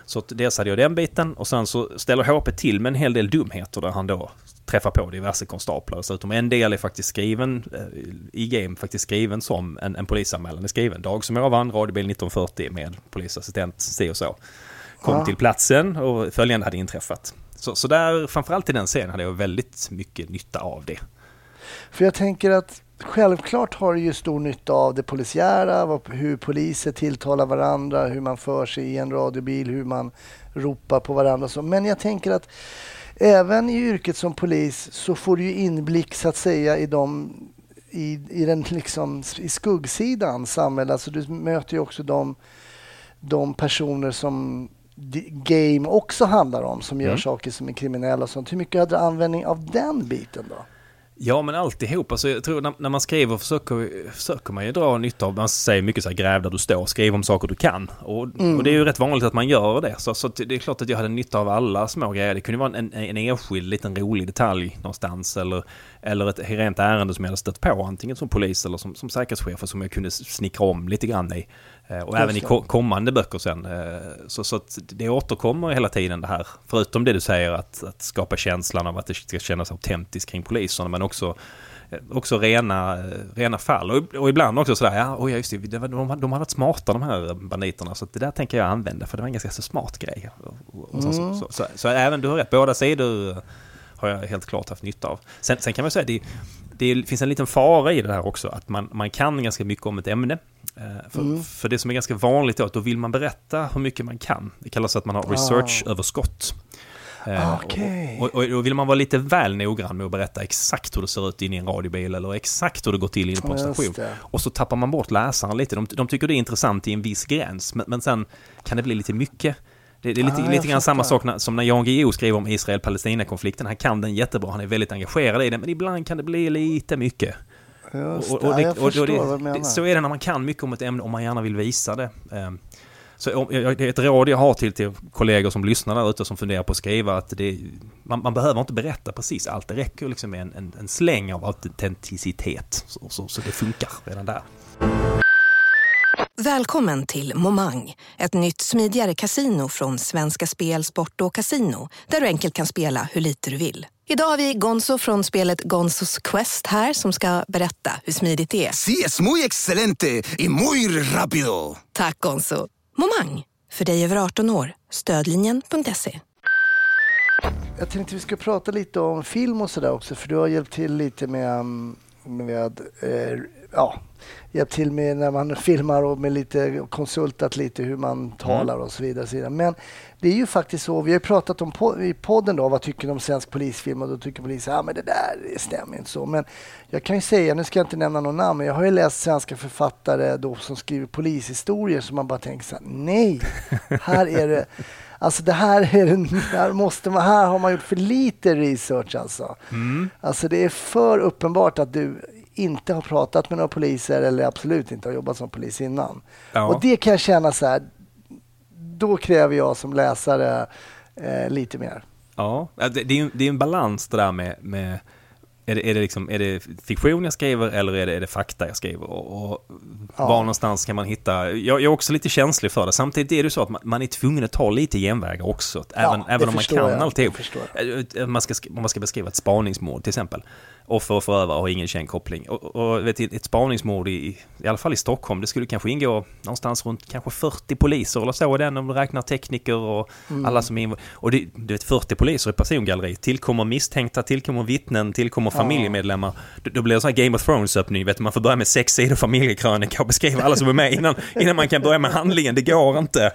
så dels hade jag den biten och sen så ställer HP till med en hel del dumheter där han då träffar på diverse konstaplar dessutom. En del är faktiskt skriven i game, faktiskt skriven som en, en polisanmälan är skriven. Dag som ovan, radiobil 1940 med polisassistent, se och så. Kom ja. till platsen och följande hade inträffat. Så, så där, framförallt i den serien hade jag väldigt mycket nytta av det. För jag tänker att självklart har du ju stor nytta av det polisiära, hur poliser tilltalar varandra, hur man för sig i en radiobil, hur man ropar på varandra. Men jag tänker att även i yrket som polis så får du inblick så att säga i de i, i den liksom i skuggsidan samhället. Alltså du möter ju också de, de personer som game också handlar om, som gör mm. saker som är kriminella och sånt. Hur mycket hade du användning av den biten då? Ja, men alltihop. Alltså, jag tror när, när man skriver försöker, försöker man ju dra nytta av, man säger mycket så här, gräv där du står, skriv om saker du kan. Och, mm. och det är ju rätt vanligt att man gör det. Så, så det är klart att jag hade nytta av alla små grejer. Det kunde vara en, en enskild liten rolig detalj någonstans eller, eller ett rent ärende som jag hade stött på, antingen som polis eller som, som säkerhetschef som jag kunde snickra om lite grann i. Eh, och även i kommande böcker sen. Eh, så, så att det återkommer hela tiden det här. Förutom det du säger att, att skapa känslan av att det ska kännas autentiskt kring poliserna. Men också, eh, också rena, rena fall. Och, och ibland också sådär, ja oh, just det, de, de, de har varit smarta de här banditerna. Så det där tänker jag använda för det var en ganska så smart grej. Och, och så, mm. så, så, så, även du har rätt, båda sidor har jag helt klart haft nytta av. Sen, sen kan man säga, det, det finns en liten fara i det här också, att man, man kan ganska mycket om ett ämne. Eh, för, mm. för det som är ganska vanligt är att då vill man berätta hur mycket man kan. Det kallas att man har research-överskott. Ah. Okay. Och, och, och, vill man vara lite väl noggrann med att berätta exakt hur det ser ut inne i en radiobil eller exakt hur det går till inne på en station. Och så tappar man bort läsaren lite. De, de tycker det är intressant i en viss gräns, men, men sen kan det bli lite mycket. Det, det är lite, ah, lite grann samma sak när, som när Jan Guillou skriver om Israel-Palestina-konflikten. Han kan den jättebra, han är väldigt engagerad i den, men ibland kan det bli lite mycket. Just och, och, det, jag förstår det, vad du menar. Så är det när man kan mycket om ett ämne och man gärna vill visa det. Ehm, så ett råd jag har till, till kollegor som lyssnar där ute som funderar på att skriva att det, man, man behöver inte berätta precis allt. Det räcker liksom med en, en, en släng av autenticitet. Så, så, så det funkar redan där. Välkommen till Momang, ett nytt smidigare kasino från Svenska Spel, Sport och Casino där du enkelt kan spela hur lite du vill. Idag har vi Gonzo från spelet Gonzos Quest här som ska berätta hur smidigt det är. Sí, es muy excelente y muy rápido! Tack Gonzo. Momang, för dig över 18 år. Stödlinjen.se. Jag tänkte vi ska prata lite om film och sådär också för du har hjälpt till lite med, med eh, ja, hjälpt till med när man filmar och med lite konsultat lite hur man mm. talar och så vidare. Men det är ju faktiskt så, vi har pratat om po i podden då, vad tycker du om svensk polisfilm? Och då tycker polisen, ja men det där stämmer inte så. Men jag kan ju säga, nu ska jag inte nämna någon namn, men jag har ju läst svenska författare då som skriver polishistorier som man bara tänker så här, nej, här är det Alltså det här, är här, måste man, här har man gjort för lite research alltså. Mm. Alltså det är för uppenbart att du inte har pratat med några poliser eller absolut inte har jobbat som polis innan. Ja. Och det kan jag känna så här, då kräver jag som läsare eh, lite mer. Ja, det, det, är, det är en balans det där med, med är det, är, det liksom, är det fiktion jag skriver eller är det, är det fakta jag skriver? Och, och ja. Var någonstans kan man hitta... Jag, jag, är också lite känslig för det. Samtidigt är det så att man, man är tvungen att ta lite genvägar också. Även, ja, även om man kan alltihop. Eh, man ska, om man ska beskriva ett spaningsmål till exempel offer och förövare har ingen känd koppling. Och, och vet, ett spaningsmord i, i alla fall i Stockholm, det skulle kanske ingå någonstans runt kanske 40 poliser eller så, den om du räknar tekniker och mm. alla som är involverade. Och det, du vet 40 poliser i persongalleri, tillkommer misstänkta, tillkommer vittnen, tillkommer familjemedlemmar. Då, då blir det så här Game of Thrones-öppning, vet man får börja med sex sidor familjekrönika och beskriva alla som är med innan, innan man kan börja med handlingen, det går inte.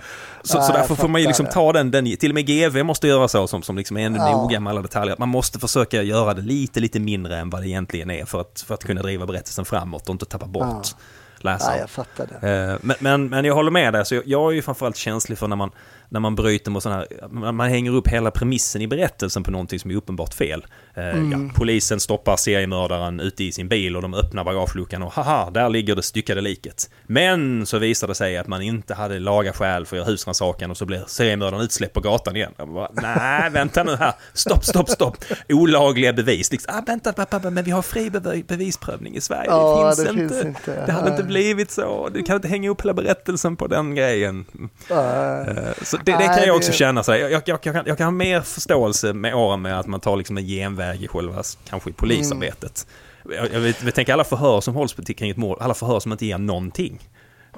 Så, så därför får man ju liksom ta den, den, till och med GV måste göra så som, som liksom är ännu ja. noga med alla detaljer. Man måste försöka göra det lite, lite mindre än vad det egentligen är för att, för att kunna driva berättelsen framåt och inte tappa bort ja. läsaren. Ja, jag fattar det. Eh, men, men, men jag håller med dig, så jag, jag är ju framförallt känslig för när man när man bryter mot sådana här, man hänger upp hela premissen i berättelsen på någonting som är uppenbart fel. Eh, mm. Ja, polisen stoppar seriemördaren ute i sin bil och de öppnar bagageluckan och haha, där ligger det styckade liket. Men så visar det sig att man inte hade laga skäl för husrannsakan och så blir seriemördaren utsläppt på gatan igen. Nej, vänta nu här. Stopp, stopp, stopp. Olagliga bevis. Liksom, ah, vänta, pappa, men vi har fri bevisprövning i Sverige. Ja, det, finns, det inte. finns inte. Det hade inte blivit så. Du kan inte hänga upp hela berättelsen på den grejen. Eh, så, Så det, det kan jag också känna. Så jag, jag, jag, kan, jag kan ha mer förståelse med åren med att man tar liksom en genväg i själva, kanske i polisarbetet. Mm. Jag, jag, tänker alla förhör som hålls kring ett mål, alla förhör som inte ger någonting.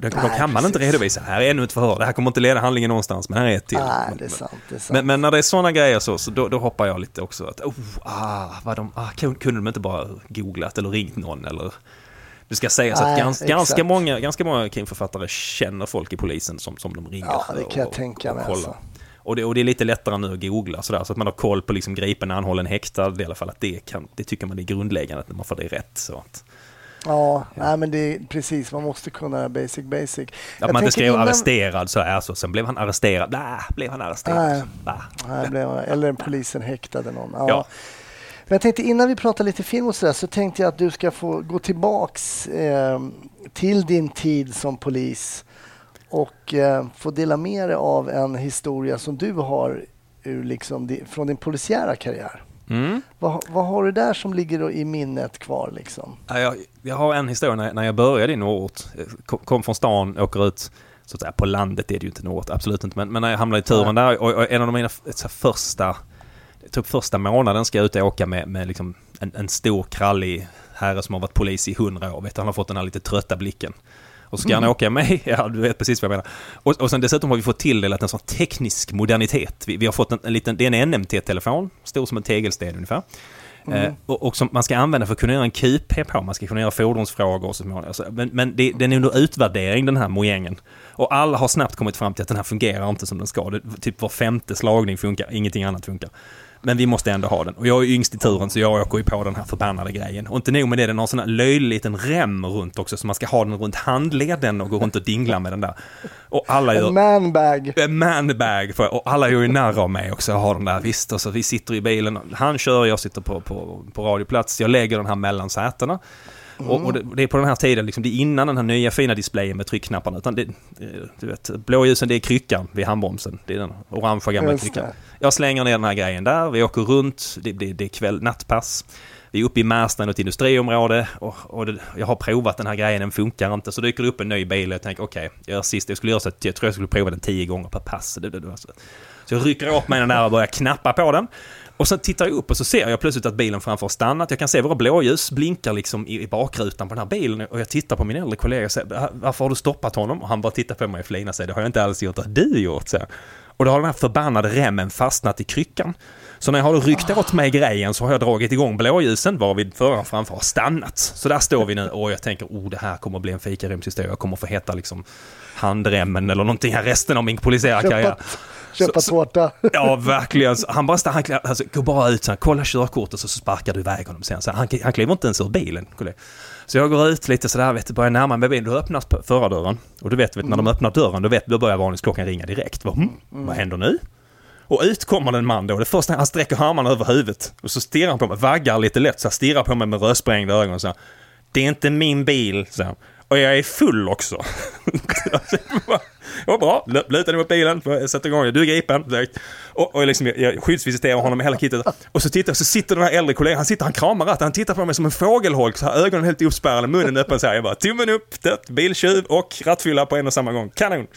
Då, kan man inte redovisa, här är ännu ett förhör, det här kommer inte leda handlingen någonstans, men här är ett till. Nej, det är sant, det är sant. Men, men, när det är sådana grejer så, så då, då, hoppar jag lite också. Att, oh, ah, vad de, ah, kunde de inte bara googlat eller ringt någon eller det ska sägas att gans, ganska, många, ganska många krimförfattare känner folk i polisen som, som de ringer Ja, det kan jag tänka mig. Alltså. Och det, och det är lite lättare nu att googla sådär, så att man har koll på liksom gripen, anhållen, häktad. I alla fall att det, kan, det tycker man är grundläggande, att man får det rätt. Så att, Ja, ja. Nej, men det är precis. Man måste kunna basic basic. Att man inte skrev innan... arresterad så är så. Sen blev han arresterad. Blah, blev han arresterad. Nej, Nej blev han, eller polisen häktade någon. Ja. ja. Men jag tänkte innan vi pratar lite film och så där, så tänkte jag att du ska få gå tillbaks eh, till din tid som polis och eh, få dela med dig av en historia som du har ur liksom, från din polisiära karriär. Mm. Vad, vad, har du där som ligger i minnet kvar? Liksom? Jag, jag har en historia när, när jag började i Norrort. Kom, kom från stan, åker ut så att säga, på landet är det ju inte Norrort, absolut inte. Men, men när jag hamnade i turen där och, och, en av mina första, typ första månaden ska jag ut och åka med, med liksom en, en stor krallig herre som har varit polis i hundra år. Vet, han har fått den här lite trötta blicken. Och så ska mm. han åka med, ja du vet precis vad jag menar. Och, och sen dessutom har vi fått tilldelat en sån teknisk modernitet. Vi, vi har fått en, en liten, det är en NMT-telefon, stor som en tegelsten ungefär. Mm. Eh, och, och, som man ska använda för att kunna göra en QP på, man ska kunna göra fordonsfrågor och så alltså, Men, men det, den är under utvärdering den här mojängen. Och alla har snabbt kommit fram till att den här fungerar inte som den ska. Det, typ var femte slagning funkar, ingenting annat funkar. Men vi måste ändå ha den. Och jag är yngst i turen så jag åker ju på den här förbannade grejen. Och inte nog med det, den har en sån här löjlig liten rem runt också så man ska ha den runt handleden och gå runt och dingla med den där. Och alla gör... En manbag. En manbag. Och alla gör ju narr av mig också, har den där. Visst, och så vi sitter i bilen. Han kör, jag sitter på, på, på radioplats. Jag lägger den här mellan sätena. Mm. Och, och det, det, är på den här tiden, liksom, det är innan den här nya fina displayen med tryckknapparna. Utan det, du vet, blåljusen det är kryckan vid handbromsen. Det är den orangea gamla kryckan. Jag slänger ner den här grejen där, vi åker runt, det, det, det är kväll, nattpass. Vi är uppe i Märsta, något industriområde och, och det, jag har provat den här grejen, den funkar inte. Så dyker det upp en ny bil och jag tänker okej, okay, jag, sist jag skulle göra så att jag tror jag skulle prova den tio gånger per pass. Det, det, det, så. så jag rycker åt mig den där och börjar knappa på den. Och sen tittar jag upp och så ser jag plötsligt att bilen framför har stannat. Jag kan se våra blåljus blinkar liksom i, i bakrutan på den här bilen och jag tittar på min äldre kollega och säger varför har du stoppat honom? Och han bara tittar på mig och flinar sig. Det har jag inte alls gjort. Det har du gjort, så. Och då har den här förbannade remmen fastnat i kryckan. Så när jag har ryckt åt mig grejen så har jag dragit igång blåljusen varvid föraren framför har stannat. Så där står vi nu och jag tänker, oh det här kommer att bli en fikarumshistoria. Jag kommer få heta liksom handremmen eller någonting här resten av min polisiära karriär. Köpa tårta. Ja, verkligen. Han bara han, alltså, går bara ut så här, kolla körkortet och så sparkar du iväg honom sen. Så han, han kliver inte ens ur bilen. Så jag går ut lite sådär, vet du, börjar närma mig bilen. Då öppnas förardörren. Och du vet, vet när de mm. öppnar dörren, då, vet, då börjar varningsklockan ringa direkt. Vad, mm, mm. vad händer nu? Och ut kommer en man då. Det första han sträcker armarna över huvudet. Och så stirrar han på mig, vaggar lite lätt, så här, stirrar på mig med rödsprängda ögon. Så här, det är inte min bil, så här. Och jag är full också. Ja, bra. dig mot bilen, sätter igång, du är gripen. Och, och liksom, jag skyddsvisiterar honom med hela kittet. Och så tittar så sitter den här äldre kollegan, han sitter, han kramar ratten, han tittar på mig som en fågelholk, så här, ögonen helt uppspärrade, munnen öppen så här. Jag bara, tummen upp, dött, biltjuv och rattfylla på en och samma gång. Kanon!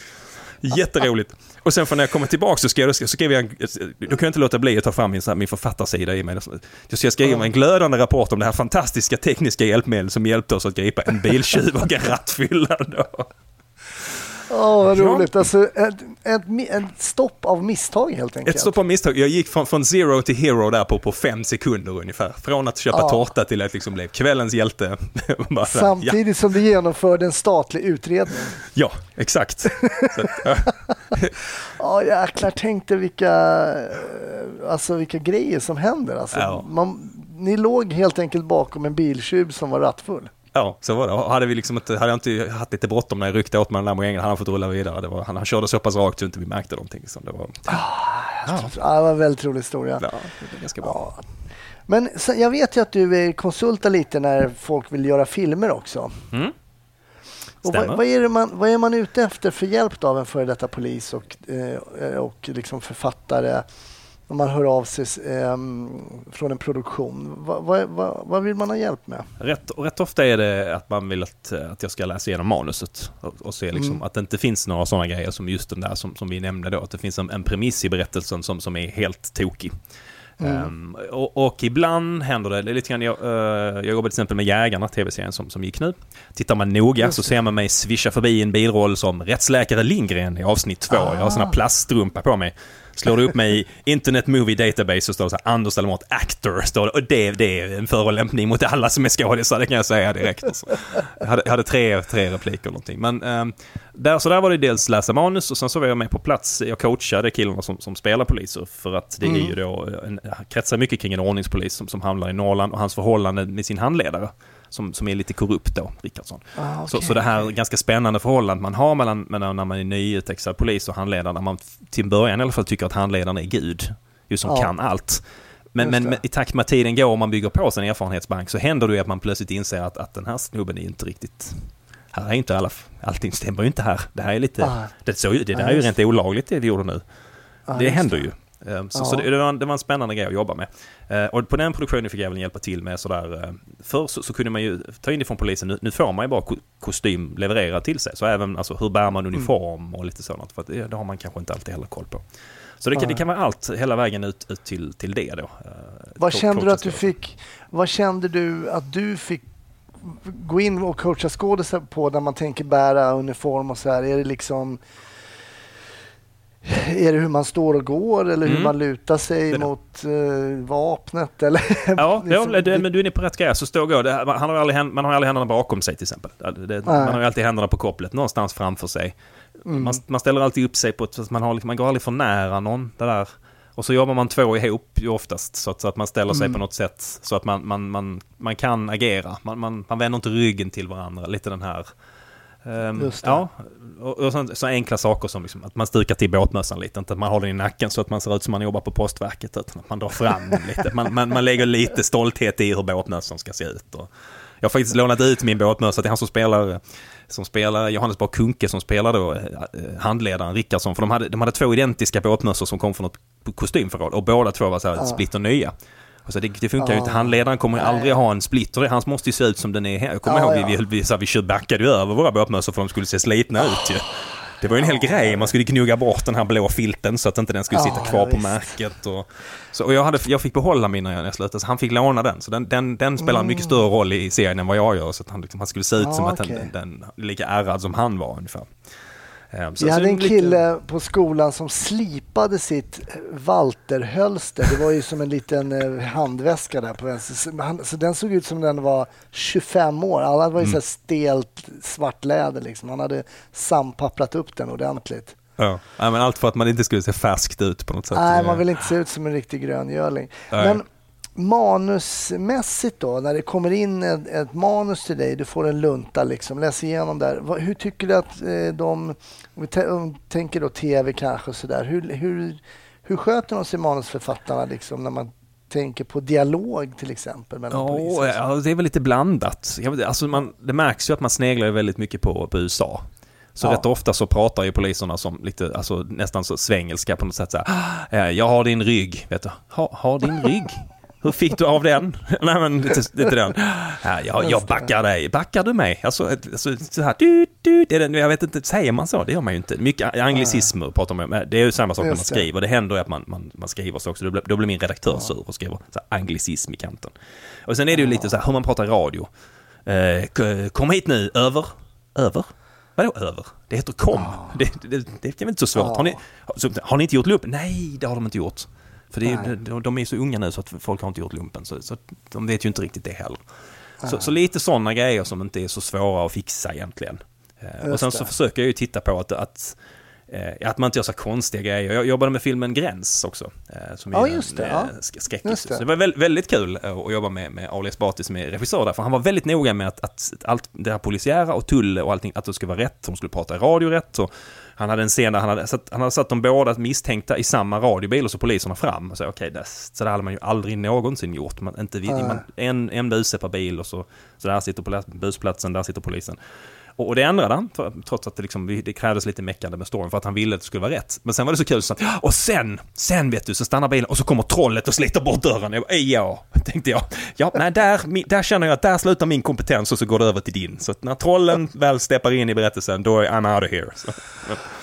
Jätteroligt. Och sen för när jag kommer tillbaka så, skrev, jag, så skriver jag, eh, då kan jag inte låta bli att ta fram min, min författarsida i mig. Så jag skriver en glödande rapport om det här fantastiska tekniska hjälpmedel som hjälpte oss att gripa en biltjuv och en rattfylla. Då oh, vad roligt. Alltså, ett, ett, ett, stopp av misstag helt enkelt. Ett stopp av misstag. Jag gick från, från zero till hero där på, på fem sekunder ungefär. Från att köpa ja. tårta till att liksom bli kvällens hjälte. Bara, Samtidigt ja. som du genomförde en statlig utredning. Ja, exakt. Ja. ja, jäklar. Tänk dig vilka, alltså, vilka grejer som händer. Alltså, ja. man, ni låg helt enkelt bakom en biltjuv som var rattfull. Ja, så var det. Hade, vi liksom inte, hade jag inte haft lite bråttom när jag ryckte åt mig den där mojängen hade han fått rulla vidare. Det var, han, han körde så pass rakt så inte vi märkte någonting. Så det, var, ah, ja. ja. det var en väldigt rolig historia. Ja, det är ganska bra. Ja. Men sen, jag vet ju att du konsultar lite när folk vill göra filmer också. Mm. Och vad, vad, är man, vad är man ute efter för hjälp av en före detta polis och, eh, och liksom författare om man hör av sig eh, från en produktion. Vad, vad, vad, vad, vill man ha hjälp med? Rätt, rätt ofta är det att man vill att, att jag ska läsa igenom manuset och, och se liksom mm. att det inte finns några sådana grejer som just den där som, som vi nämnde då. Att det finns en, en premiss i berättelsen som, som är helt tokig. Mm. Um, och, och, ibland händer det, lite grann, jag, uh, jag jobbar till exempel med Jägarna, tv-serien som, som gick nu. Tittar man noga så ser man mig svischa förbi en bilroll som rättsläkare Lindgren i avsnitt två. Ah. Jag har såna plaststrumpa på mig. Slår du upp mig i Internet Movie Database så står det så här Anders Delamont Actor. Står det, och det, det är en förolämpning mot alla som är skådisar, det kan jag säga direkt. Alltså. Jag, hade, jag hade tre, tre repliker eller någonting. Men um, där, så där var det dels läsa manus och sen så var jag med på plats. Jag coachade killarna som, som spelar poliser för att det mm. är ju då en, kretsar mycket kring en ordningspolis som, som hamnar i Norrland och hans förhållande med sin handledare som, som är lite korrupt då, Rickardsson. Ah, okay. så, så det här ganska spännande förhållandet man har mellan, mellan när man är nyutexad polis och handledare, när man till början i alla fall tycker att handledaren är gud, just som ah. kan allt. Men, men, i takt med att tiden går och man bygger på sin erfarenhetsbank så händer det ju att man plötsligt inser att, att den här snubben är inte riktigt... Här är inte alla... Allting stämmer ju inte här. Det här är lite... Ah. Det, så, det där är ju rent olagligt det vi gjorde nu. Ah, det händer ju. Ehm, så, ja. så det, det, var en, det, var en, spännande grej att jobba med. Eh, och på den produktionen fick jag även hjälpa till med sådär. Eh, förr så, så, kunde man ju ta in det från polisen. Nu, nu får man ju bara kostym levererad till sig. Så även alltså, hur bär man uniform mm. och lite sådant. För det, det, har man kanske inte alltid heller koll på. Så det, kan, det kan vara allt hela vägen ut, ut till, till det då. Eh, vad kände du att du fick? Vad kände du att du fick gå in och coacha skådisar på när man tänker bära uniform och så här? Är det liksom är det hur man står och går eller hur mm. man lutar sig mot uh, vapnet? Eller? ja, ja det, men du är inne på rätt grej. Så stå och gå. Det, man, har aldrig, man har aldrig händerna bakom sig till exempel. Det, man har alltid händerna på kopplet någonstans framför sig. Mm. Man, man, ställer alltid upp sig på ett... Man, har, man går aldrig för nära någon. Det där. Och så jobbar man två ihop ju oftast. Så att, så att man ställer sig mm. på något sätt så att man, man, man, man kan agera. Man, man, man vänder inte ryggen till varandra. Lite den här Um, ja, och, och så, så, enkla saker som liksom att man stukar till båtmössan lite, inte att man har den i nacken så att man ser ut som man jobbar på postverket, utan att man drar fram lite. Man, man, man lägger lite stolthet i hur båtmössan ska se ut. Och jag har faktiskt lånat ut min båtmössa till han som spelar, som spelar Johannes Bar Kunke som spelar då eh, handledaren Rickardsson, för de hade, de hade två identiska båtmössor som kom från ett kostymförråd och båda två var så här ja. splitter nya. Alltså det, det funkar ju inte. Handledaren kommer ju aldrig ha en splitter. Hans måste ju se ut som den är här. Jag kommer ja, ihåg ja. vi, vi, vi, vi backade ju över våra båtmössor för de skulle se slitna ut ju. Det var ju en hel grej. Man skulle knugga bort den här blå filten så att inte den skulle sitta kvar ja, på märket. Och, så, och jag, hade, jag fick behålla min när jag slutade, så han fick låna den. Så den, den, den spelar en mycket större roll i serien än vad jag gör. Så att han, liksom, han skulle se ut som att den, den, den, lika ärrad som han var ungefär. Ehm, jag hade en kille lite... på skolan som slipade sitt Walter-hölster. Det var ju som en liten eh, handväska där på vänster. Så den såg ut som den var 25 år. Alla var ju mm. så stelt svart läder liksom. Han hade sampapprat upp den ordentligt. Ja. ja, men allt för att man inte skulle se färskt ut på något sätt. Nej, man vill inte se ut som en riktig gröngöling. Men manusmässigt då, när det kommer in ett, ett, manus till dig, du får en lunta, liksom, läs igenom där. Hur tycker du att eh, de, om vi tänker då tv kanske sådär, hur, hur, hur sköter de sig manusförfattarna liksom när man tänker på dialog till exempel mellan oh, poliser? Ja, det är väl lite blandat. Alltså man, det märks ju att man sneglar väldigt mycket på, på USA. Så ja. rätt ofta så pratar ju poliserna som lite, alltså nästan så svengelska på något sätt så här, Jag har din rygg, vet du. Ha, har din rygg? Hur fick du av den? Nej men är inte den. Ja, jag, jag backar dig. Backar du mig? Alltså, alltså så här, du, du, det är den, jag vet inte, säger man så? Det gör man ju inte. Mycket anglicismer pratar man om. Det är ju samma sak när man skriver. Det händer ju att man, man, man skriver så också. Då blir, då blir min redaktör sur och skriver så här, anglicism i kanten. Och sen är det ju lite så här hur man pratar radio. Eh, kom hit nu, över. Över? Vadå över? Det heter kom. Det, det, det, är väl inte så svårt. Har ni, har ni inte gjort lumpen? Nej, det har de inte gjort. För är, de, de är så unga nu så att folk har inte gjort lumpen. Så, så de vet ju inte riktigt det heller. Så, så, lite sådana grejer som inte är så svåra att fixa egentligen. Eh, och sen så försöker jag ju titta på att, att Eh, att man inte gör så konstiga grejer. Jag jobbade med filmen Gräns också. Eh, som ja, just det. En, ja. skräckis. Så det var väldigt, väldigt kul att jobba med, med Ali Esbati som är regissör där. För han var väldigt noga med att, att allt det här polisiära och tull och allting, att det skulle vara rätt. De skulle prata radio rätt. Och han hade en scen där han hade, satt, han hade satt de båda misstänkta i samma radiobil och så poliserna fram. Och så, okay, det, så det hade man ju aldrig någonsin gjort. Man, inte, man, en enda per bil och så, så där sitter på busplatsen, där sitter polisen. Och, och det ändrade han, trots att det, liksom, det krävdes lite meckande med storyn för att han ville att det skulle vara rätt. Men sen var det så kul så att, och sen, sen vet du, så stannar bilen och så kommer trollet och sliter bort dörren. Jag bara, ja, tänkte jag. Ja, nej, där, där känner jag att där slutar min kompetens och så går det över till din. Så att när trollen väl steppar in i berättelsen, då är I'm out of here. Så,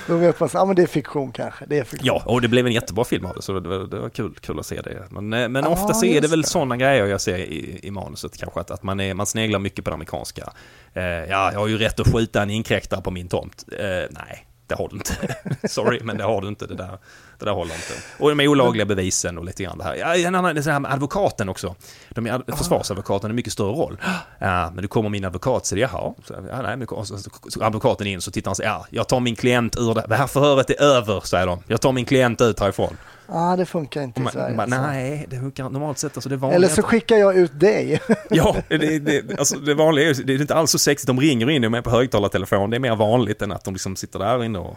Då vet man, ja men det är fiktion kanske. Det är fiktion. Ja, och det blev en jättebra film av det, så det, var- det var kul, kul att se det. Men, eh, men Ja, ofta så är det väl sådana grejer jag ser i, i manuset kanske, att, att man, är, man sneglar mycket på det amerikanska. Eh, ja, jag har ju rätt att skjuta en inkräktare på min tomt. Eh, nej, det har du inte. Sorry, men det har du inte. Det där, det där håller inte. Och de olagliga bevisen och lite grann det här. Ja, en annan, det här med advokaten också. De är, ad- försvarsadvokaten har en mycket större roll. Ja, men du kommer min advokat, så det, jaha. Så, ja, nej, men, så, så, advokaten in, så tittar han så ja, jag tar min klient ur det. Det här förhöret är över, säger de. Jag tar min klient ut härifrån. Ja, det funkar inte i Man, Sverige. man, alltså. nej, det funkar normalt sett. Alltså det vanliga, Eller så skickar jag ut dig. Ja, det, det, alltså det vanliga är det är inte alls så sexigt. De ringer in och är på högtalartelefon. Det är mer vanligt än att de liksom sitter där inne och,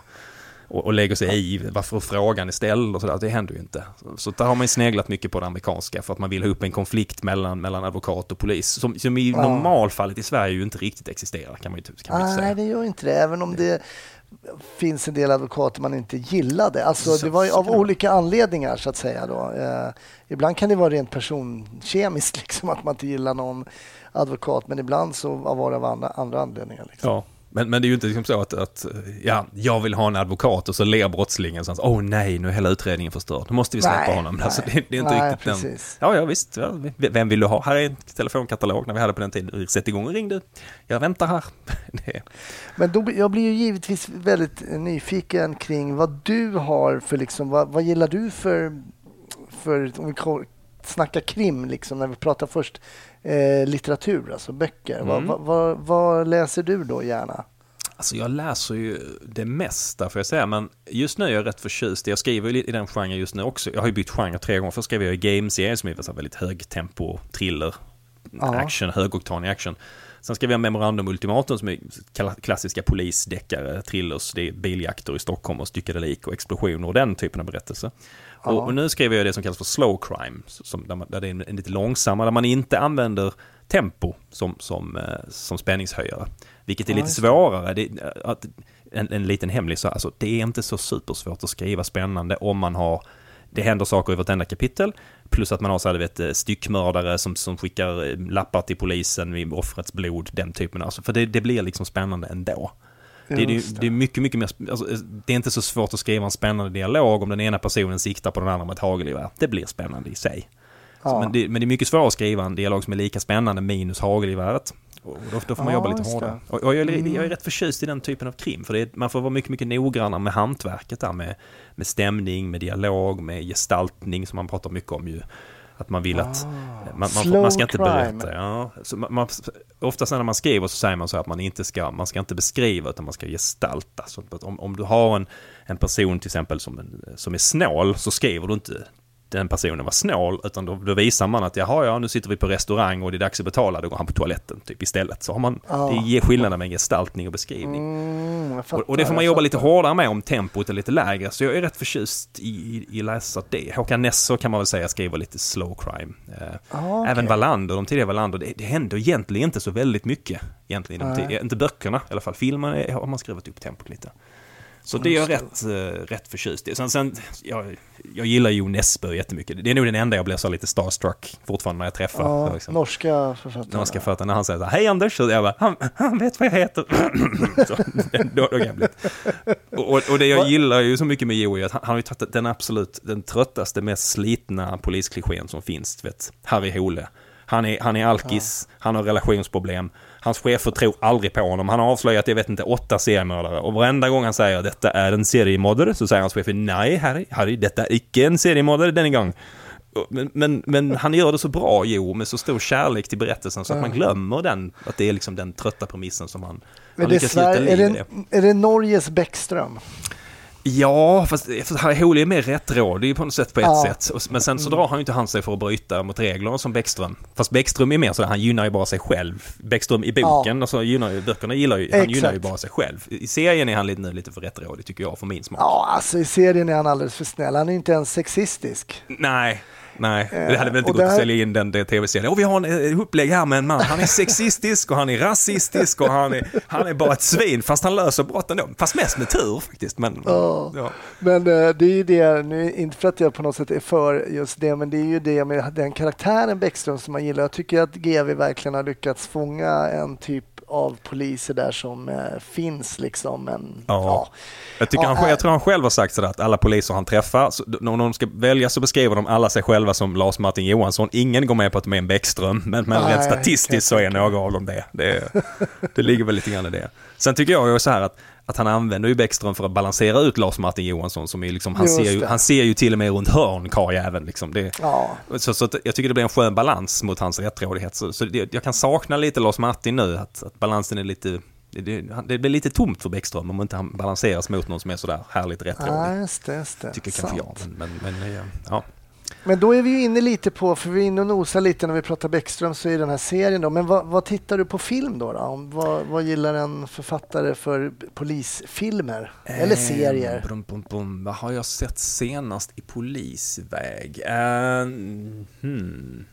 och, och lägger sig i varför frågan är ställd och sådär. Det händer ju inte. Så, så där har man ju sneglat mycket på det amerikanska för att man vill ha upp en konflikt mellan, mellan advokat och polis. Som, som i Ja. normalfallet i Sverige ju inte riktigt existerar kan man ju, kan man ju inte Nej, säga. det gör inte det. Även om det finns en del advokater man inte gillade. Alltså, Så- det var ju av olika anledningar så att säga. Då. Eh, ibland kan det vara rent personkemiskt, liksom, att man inte gillar någon advokat. Men ibland så var det av andra, andra anledningar. Liksom. Ja. Men, men det är ju inte liksom så att, att ja, jag vill ha en advokat och så ler brottslingen så att åh nej, nu är hela utredningen förstörd. Nu måste vi släppa Nej, honom. nej. Alltså, det, det är inte Nej, riktigt den. precis. Ja, ja visst. Ja, vem vill du ha? Här är en telefonkatalog när vi hade på den tiden. Sätt igång och ring du. Jag väntar här. Men då, jag blir ju givetvis väldigt nyfiken kring vad du har för, liksom, vad, vad gillar du för, för om vi snackar krim, liksom, när vi pratar först eh, litteratur, alltså böcker. Vad, Mm. vad, vad, vad läser du då gärna? alltså jag läser ju det mesta får jag säga, men just nu är jag rätt förtjust. Jag skriver ju i den genren just nu också. Jag har ju bytt genre tre gånger. Först skrev jag i Games-serien som är väldigt högtempo, thriller, Ja. action, högoktanig action. Sen skrev jag Memorandum Ultimatum som är kla- klassiska polisdeckare, thrillers, det är biljakter i Stockholm och styckade lik och explosioner och den typen av berättelse. Ja. Och, och nu skriver jag det som kallas för slow crime, som, där, man, där det är en, en lite långsammare, där man inte använder tempo som, som, eh, som spänningshöjare. Vilket är lite svårare. Det, att, en, en liten hemlig så alltså, det är inte så supersvårt att skriva spännande om man har det händer saker i vartenda kapitel. Plus att man har så här, du vet, eh, styckmördare som, som skickar eh, lappar till polisen med offrets blod, den typen. Alltså, för det, det blir liksom spännande ändå. Det, det, Just det är mycket, mycket mer... Alltså, det är inte så svårt att skriva en spännande dialog om den ena personen siktar på den andra med ett hagelgevär. Det blir spännande i sig. Så, Ja. men, det, men det är mycket svårare att skriva en dialog som är lika spännande minus hagelgeväret. Och då, då får man Ja, jobba lite hårdare. Och, och jag, är, Mm. jag är rätt förtjust i den typen av krim. För det är, man får vara mycket, mycket noggrannare med hantverket där. Med, med stämning, med dialog, med gestaltning som man pratar mycket om ju. Att man vill att... Man, man, Ah. Slow man ska inte crime. berätta. Ja. Så man, man, oftast när man skriver så säger man så att man inte ska, man ska inte beskriva utan man ska gestalta. Så om, om du har en, en person till exempel som, en, som är snål så skriver du inte den personen var snål utan då, då visar man att jaha ja nu sitter vi på restaurang och det är dags att betala då går han på toaletten typ istället. Så har man, Ja. det ger skillnaden med gestaltning och beskrivning. Mm, jag Och, fattar, och det får man jobba lite fattar. hårdare med om tempot är lite lägre. Så jag är rätt förtjust i, i, i läsa det. Håkan Nesso kan man väl säga skriver lite slow crime. Eh, Ah, okej. Även Wallander, de tidiga Wallander, det, det händer egentligen inte så väldigt mycket. Egentligen, de tid- inte böckerna i alla fall. Filmen har man skrivit upp tempot lite. Så det är jag rätt, eh, rätt förtjust i. Sen, sen, jag, jag gillar Jo Nesbø jättemycket. Det är nog den enda jag blir så lite starstruck fortfarande när jag träffar. Ja, liksom. norska författare. Norska författaren när han säger så här, hej Anders, så jag bara, han, han vet vad jag heter. så, då, då kan. Och, och, det jag gillar ju så mycket med Joey är att han, han har ju tagit den absolut, den tröttaste, mest slitna polisklichén som finns, vet, Harry Hole. Han är, han är alkis, han har relationsproblem, hans chefer tror aldrig på honom. Han har avslöjat, jag vet inte, åtta seriemördare. Och varenda gång han säger detta är en seriemördare så säger hans chefer nej Harry, Harry, detta är icke en seriemördare denna gång. Men, men, men han gör det så bra, Jo, med så stor kärlek till berättelsen så att man glömmer den, att det är liksom den trötta premissen som han, han lyckas Sverige, är, det, är det Norges Bäckström? Ja, fast, fast Hole är mer rättrådig på något sätt på ett Ja. sätt. Men sen så drar han ju inte han sig för att bryta mot reglerna som Bäckström. Fast Bäckström är mer så han gynnar ju bara sig själv. Bäckström i boken, alltså gynnar ju, böckerna gillar ju, han gynnar ju bara sig själv. I serien är han lite, nu lite för rättrådig tycker jag, för min smak. Ja, alltså i serien är han alldeles för snäll. Han är inte ens sexistisk. Nej, Nej, det hade väl inte gått där- att sälja in den, tv-serien. Och vi har en eh, upplägg här med en man. Han är sexistisk och han är rasistisk och han är, han är bara ett svin. Fast han löser brotten då. Fast mest med tur faktiskt. Men, Ja. ja. Men eh, det är ju det, nu, inte för att jag på något sätt är för just det, men det är ju det med den karaktären Bäckström som man gillar. Jag tycker att GV verkligen har lyckats fånga en typ av poliser där som eh, finns liksom. Men, Ja. Jag, tycker Ja, han, jag tror han själv har sagt sådär att alla poliser han träffar, så, när de ska välja så beskriver de alla sig själva som Lars Martin Johansson. Ingen går med på att de är en Bäckström, men, men Nej, rent statistiskt så är några av dem det. Det, det ligger väl lite grann i det. Sen tycker jag ju så här att, att han använder ju Bäckström för att balansera ut Lars Martin Johansson som är liksom, han Just ser, ju, det. han ser ju till och med runt hörn karljäveln liksom. Det, Ja, så, så jag tycker det blir en skön balans mot hans rättrådighet. Så, så det, jag kan sakna lite Lars Martin nu, att, att balansen är lite... Det, det, blir lite tomt för Bäckström om inte han balanseras mot någon som är sådär härligt rättrådig. ja just det. Just det. tycker kanske jag. Sant. Men, men, men ja. Men då är vi ju inne lite på, för vi är inne och nosar lite när vi pratar Bäckström så är den här serien då. Men vad, vad tittar du på film då? då? Om, vad, vad gillar en författare för polisfilmer? Eller serier? Eh, brum, brum, brum. Vad har jag sett senast i polisväg? Eh, hmm.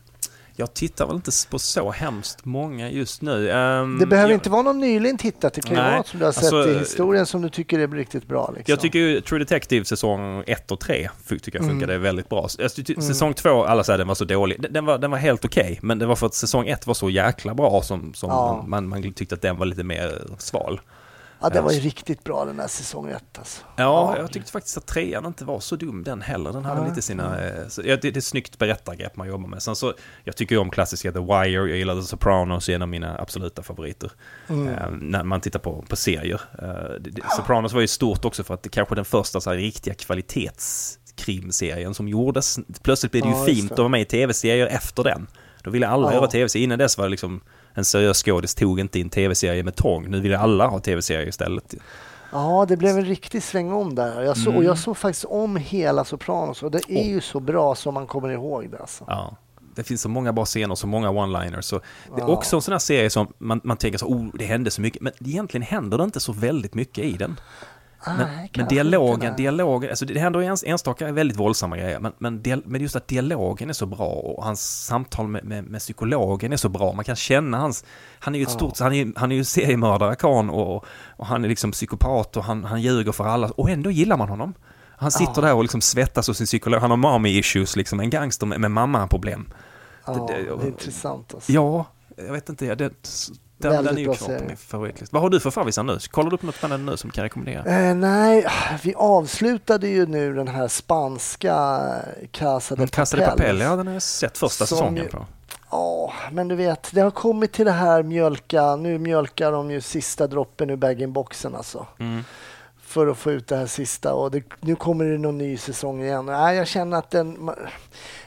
Jag tittar väl inte på så hemskt många just nu. Eh, Det behöver jag, inte vara någon nyligen tittat. Det kan ju vara som du har sett alltså, i historien som du tycker är riktigt bra. Liksom. Jag tycker ju True Detective säsong 1 och 3 tycker jag funkade Mm. väldigt bra. Jag tyckte- Säsong 2, alla säger den var så dålig. Den- var, den var helt okej, men det var för att säsong 1 var så jäkla bra som, som Ja. man, man tyckte att den var lite mer sval. Ja, det var ju riktigt bra den här säsong ett. Alltså. Ja, jag tyckte faktiskt att trean inte var så dum den heller. Den hade Ja. lite sina... eh, Så, ja, det, det är snyggt berättargrepp man jobbar med. Sen så, jag tycker ju om klassiska The Wire, jag gillar The Sopranos, är en av mina absoluta favoriter. Mm. Eh, när man tittar på, på serier. Eh, Sopranos var ju stort också för att det kanske den första så här, riktiga kvalitetskrimserien som gjordes. Plötsligt blev det ju Ja, fint det. att vara med i tv-serier efter den. Då ville alla Ja. göra tv-serier. Innan dess var det liksom en seriös skådis tog inte in tv-serie med tång. Nu vill alla ha tv-serier istället. Ja, det blev en riktig svängom där. Jag så, Mm. Och jag såg faktiskt om hela Sopranos och det är ju så bra som man kommer ihåg det. Alltså. Ja. Det finns så många bra scener, så många one-liners. Så det är Ja. också en sån här serie som man, man tänker så, oh, det hände så mycket. Men egentligen händer det inte så väldigt mycket i den. Nej, Men, men dialogen, dialogen, alltså det händer ens, enstaka väldigt våldsamma grejer. Men, men, dial, men just att dialogen är så bra och hans samtal med, med, med psykologen är så bra. Man kan känna hans, han är ju ett Ja. stort, han är, han är ju seriemördare Khan och, och han är liksom psykopat och han, han ljuger för alla. Och ändå gillar man honom. Han sitter Ja. där och liksom svettas hos sin psykolog. Han har mommy issues, liksom en gangster med, med mamma-problem. Ja, det- det, det- är intressant. Alltså. Ja, jag vet inte. Det, den, Väldigt den är ju bra klar på min favoritlista. Vad har du för favvisar nu? Kollar du upp något spännande nu som kan rekommendera? Eh, nej, vi avslutade ju nu den här spanska Casa de Mm, Casa de Papel. Papel, ja den har jag sett första Som säsongen på. Ja, men du vet, det har kommit till det här mjölka. Nu mjölkar de ju sista droppen ur bag-in-boxen alltså. Mm. För att få ut det här sista och det, nu kommer det någon ny säsong igen. Nej, jag känner att den...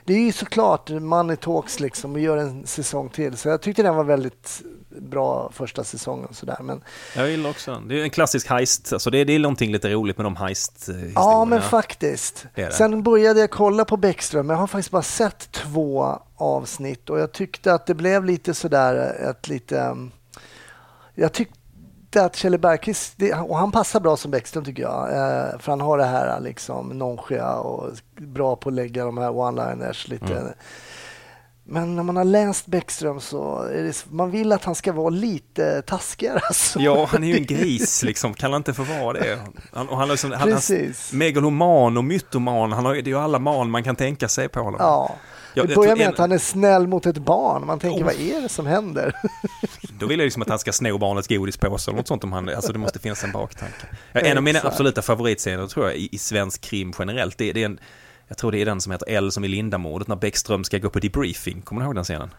Det är ju såklart Money Talks liksom och gör en säsong till. Så jag tyckte den var väldigt bra första säsongen och sådär. Men Jag gillar också den. Det är en klassisk heist. Alltså det, är, det är någonting lite roligt med de heist-historierna. Ja, men faktiskt. Det det. Sen började jag kolla på Bäckström. Jag har faktiskt bara sett två avsnitt och jag tyckte att det blev lite sådär ett lite... um, Jag tyckte att Kjell Bergqvist, och han passar bra som Bäckström tycker jag. Eh, för han har det här liksom nonchia och bra på att lägga de här one-liners lite. Mm. Men när man har läst Bäckström så det, man vill att han ska vara lite taskigare. Alltså. Ja, han är ju en gris liksom. Kan han inte få vara det? Han, och han liksom, han, han, Precis. megaloman och mytoman. Han har, det är ju alla man man kan tänka sig på honom. Ja. Jag- det börjar med en- att han är snäll mot ett barn. Man tänker, Oh. vad är det som händer? Då vill jag liksom att han ska sno barnets godispåse eller något sånt om han, alltså det måste finnas en baktanke. En av mina absoluta favoritscener tror jag i, i svensk krim generellt, det, det är en, jag tror det är den som heter L som i Lindamordet när Bäckström ska gå på debriefing. Kommer du ihåg den scenen?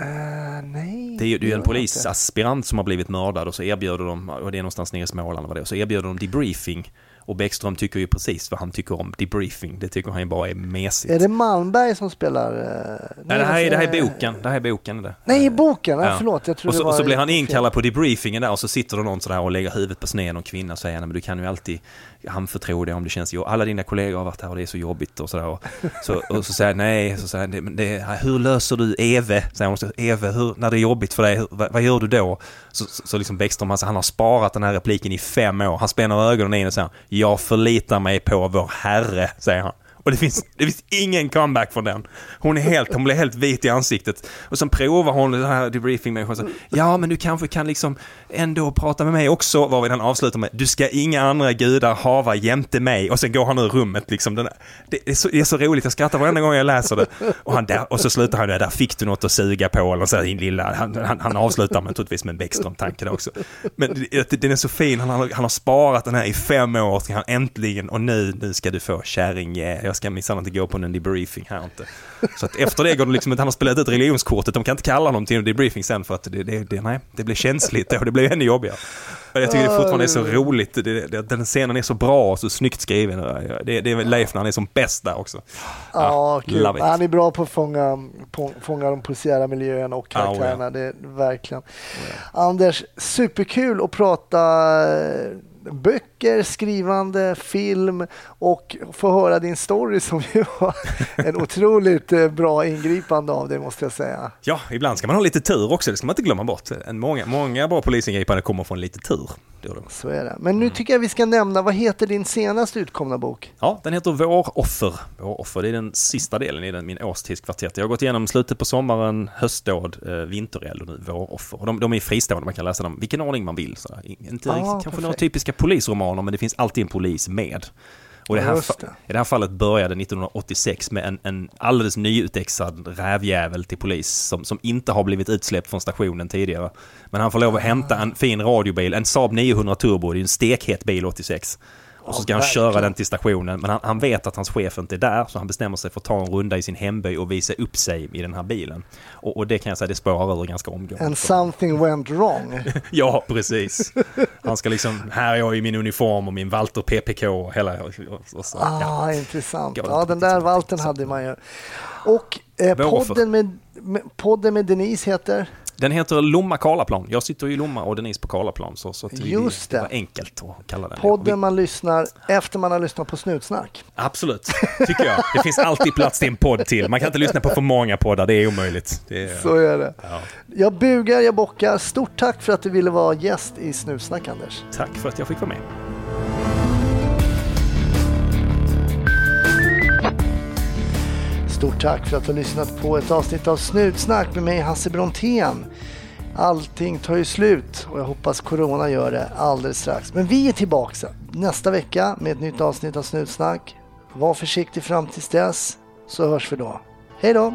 Uh, nej. Det är ju en polisaspirant som har blivit mördad och så erbjuder de, och det är någonstans nere i Småland vad det är, så erbjuder de debriefing. Och Bäckström tycker ju precis vad han tycker om debriefing. Det tycker han ju bara är mesigt. Är det Malmberg som spelar? eh, Nej, det här är, det här är boken. Det här är boken. är Det. Nej, i boken. Ja. Förlåt, jag tror Och så, det var och så blir han inkallad på debriefingen där och så sitter det någon sådär och lägger huvudet på sned någon kvinna och säger nej men du kan ju alltid anförtro dig om det känns jobbigt. Alla dina kollegor har varit här och det är så jobbigt och sådär. Och så, och så säger jag nej, så säger jag, det, det, hur löser du Eve? Säger hon, Eve, hur, när det är jobbigt för dig, hur, vad, vad gör du då? Så, så, så liksom Bäckström, alltså, han har sparat den här repliken i fem år. Han spänner ögonen in och säger jag förlitar mig på vår herre, säger han. Och det finns, det finns ingen comeback från den. Hon, är helt, hon blir helt vit i ansiktet. Och sen provar hon den här debriefing-människan. så, Ja, men du kanske kan liksom ändå prata med mig också. Varvid han avslutar med Du ska inga andra gudar hava jämte mig. Och sen går han ur rummet liksom. Den, det, är så, det är så roligt, jag skrattar varenda gång jag läser det. Och, han där, och så slutar han med Där fick du något att suga på. Eller så här, din lilla, han, han, han avslutar naturligtvis med en Bäckström-tanke också. Men den är så fin, han har, han har sparat den här i fem år. Ska han äntligen, och nu, nu ska du få kärring, yeah jag ska minsann inte gå på en debriefing här inte. Så att efter det går det liksom inte, han har spelat ut religionskortet, de kan inte kalla honom till en debriefing sen för att det, det, det, nej, det blir känsligt och det blir ännu jobbigare. Jag tycker det fortfarande är så roligt. Det, det, den scenen är så bra och så snyggt skriven. Det, det är Leif när han är som bäst där också. Ja, ja Han är bra på att fånga, på, fånga de polisiära miljöerna och karaktärerna. Oh, ja. Det verkligen. Oh, ja. Anders, superkul att prata böcker, skrivande, film och få höra din story som ju var en otroligt eh, bra ingripande av dig måste jag säga. Ja, ibland ska man ha lite tur också, det ska man inte glömma bort. Många, många bra polisingripanden kommer från lite tur. Så är det. Men nu mm. tycker jag vi ska nämna, vad heter din senast utkomna bok? Ja, den heter Våroffer. Våroffer, det är den sista delen i den, min årstidskvartett. Jag har gått igenom slutet på sommaren, höstdåd, eh, vintereld och nu våroffer. Och de, de är fristående, man kan läsa dem vilken ordning man vill. Så. Inte ah, kanske perfekt. några typiska polisromaner, men det finns alltid en polis med. Och det här, det. I det här fallet började 1986 med en, en alldeles nyutexad rävjävel till polis som, som inte har blivit utsläppt från stationen tidigare. Men han får lov att hämta en fin radiobil, en Saab 900 Turbo, det är en stekhet bil 86. Och så ska han köra den till stationen. Men han, han, vet att hans chef inte är där. Så han bestämmer sig för att ta en runda i sin hemby och visa upp sig i den här bilen. Och, och det kan jag säga, det spårar ur ganska omgående. And something went wrong. ja, precis. Han ska liksom, här är jag i min uniform och min Walter PPK och hela... Och, och så, ah, ja. intressant. Ja, den där Waltern hade man ju. Och eh, podden, med, med, podden med Denise heter? Den heter Lomma Karlaplan. Jag sitter i Lomma och Denise på Karlaplan. Så, så Just det. det var enkelt att kalla den Podden man lyssnar efter man har lyssnat på Snutsnack. Absolut, tycker jag. Det finns alltid plats till en podd till. Man kan inte lyssna på för många poddar, det är omöjligt. Det är, så är det. Ja. Jag bugar, jag bockar. Stort tack för att du ville vara gäst i Snutsnack, Anders. Tack för att jag fick vara med. Stort tack för att du har lyssnat på ett avsnitt av Snutsnack med mig Hasse Brontén. Allting tar ju slut och jag hoppas Corona gör det alldeles strax. Men vi är tillbaka nästa vecka med ett nytt avsnitt av Snutsnack. Var försiktig fram tills dess så hörs vi då. Hej då!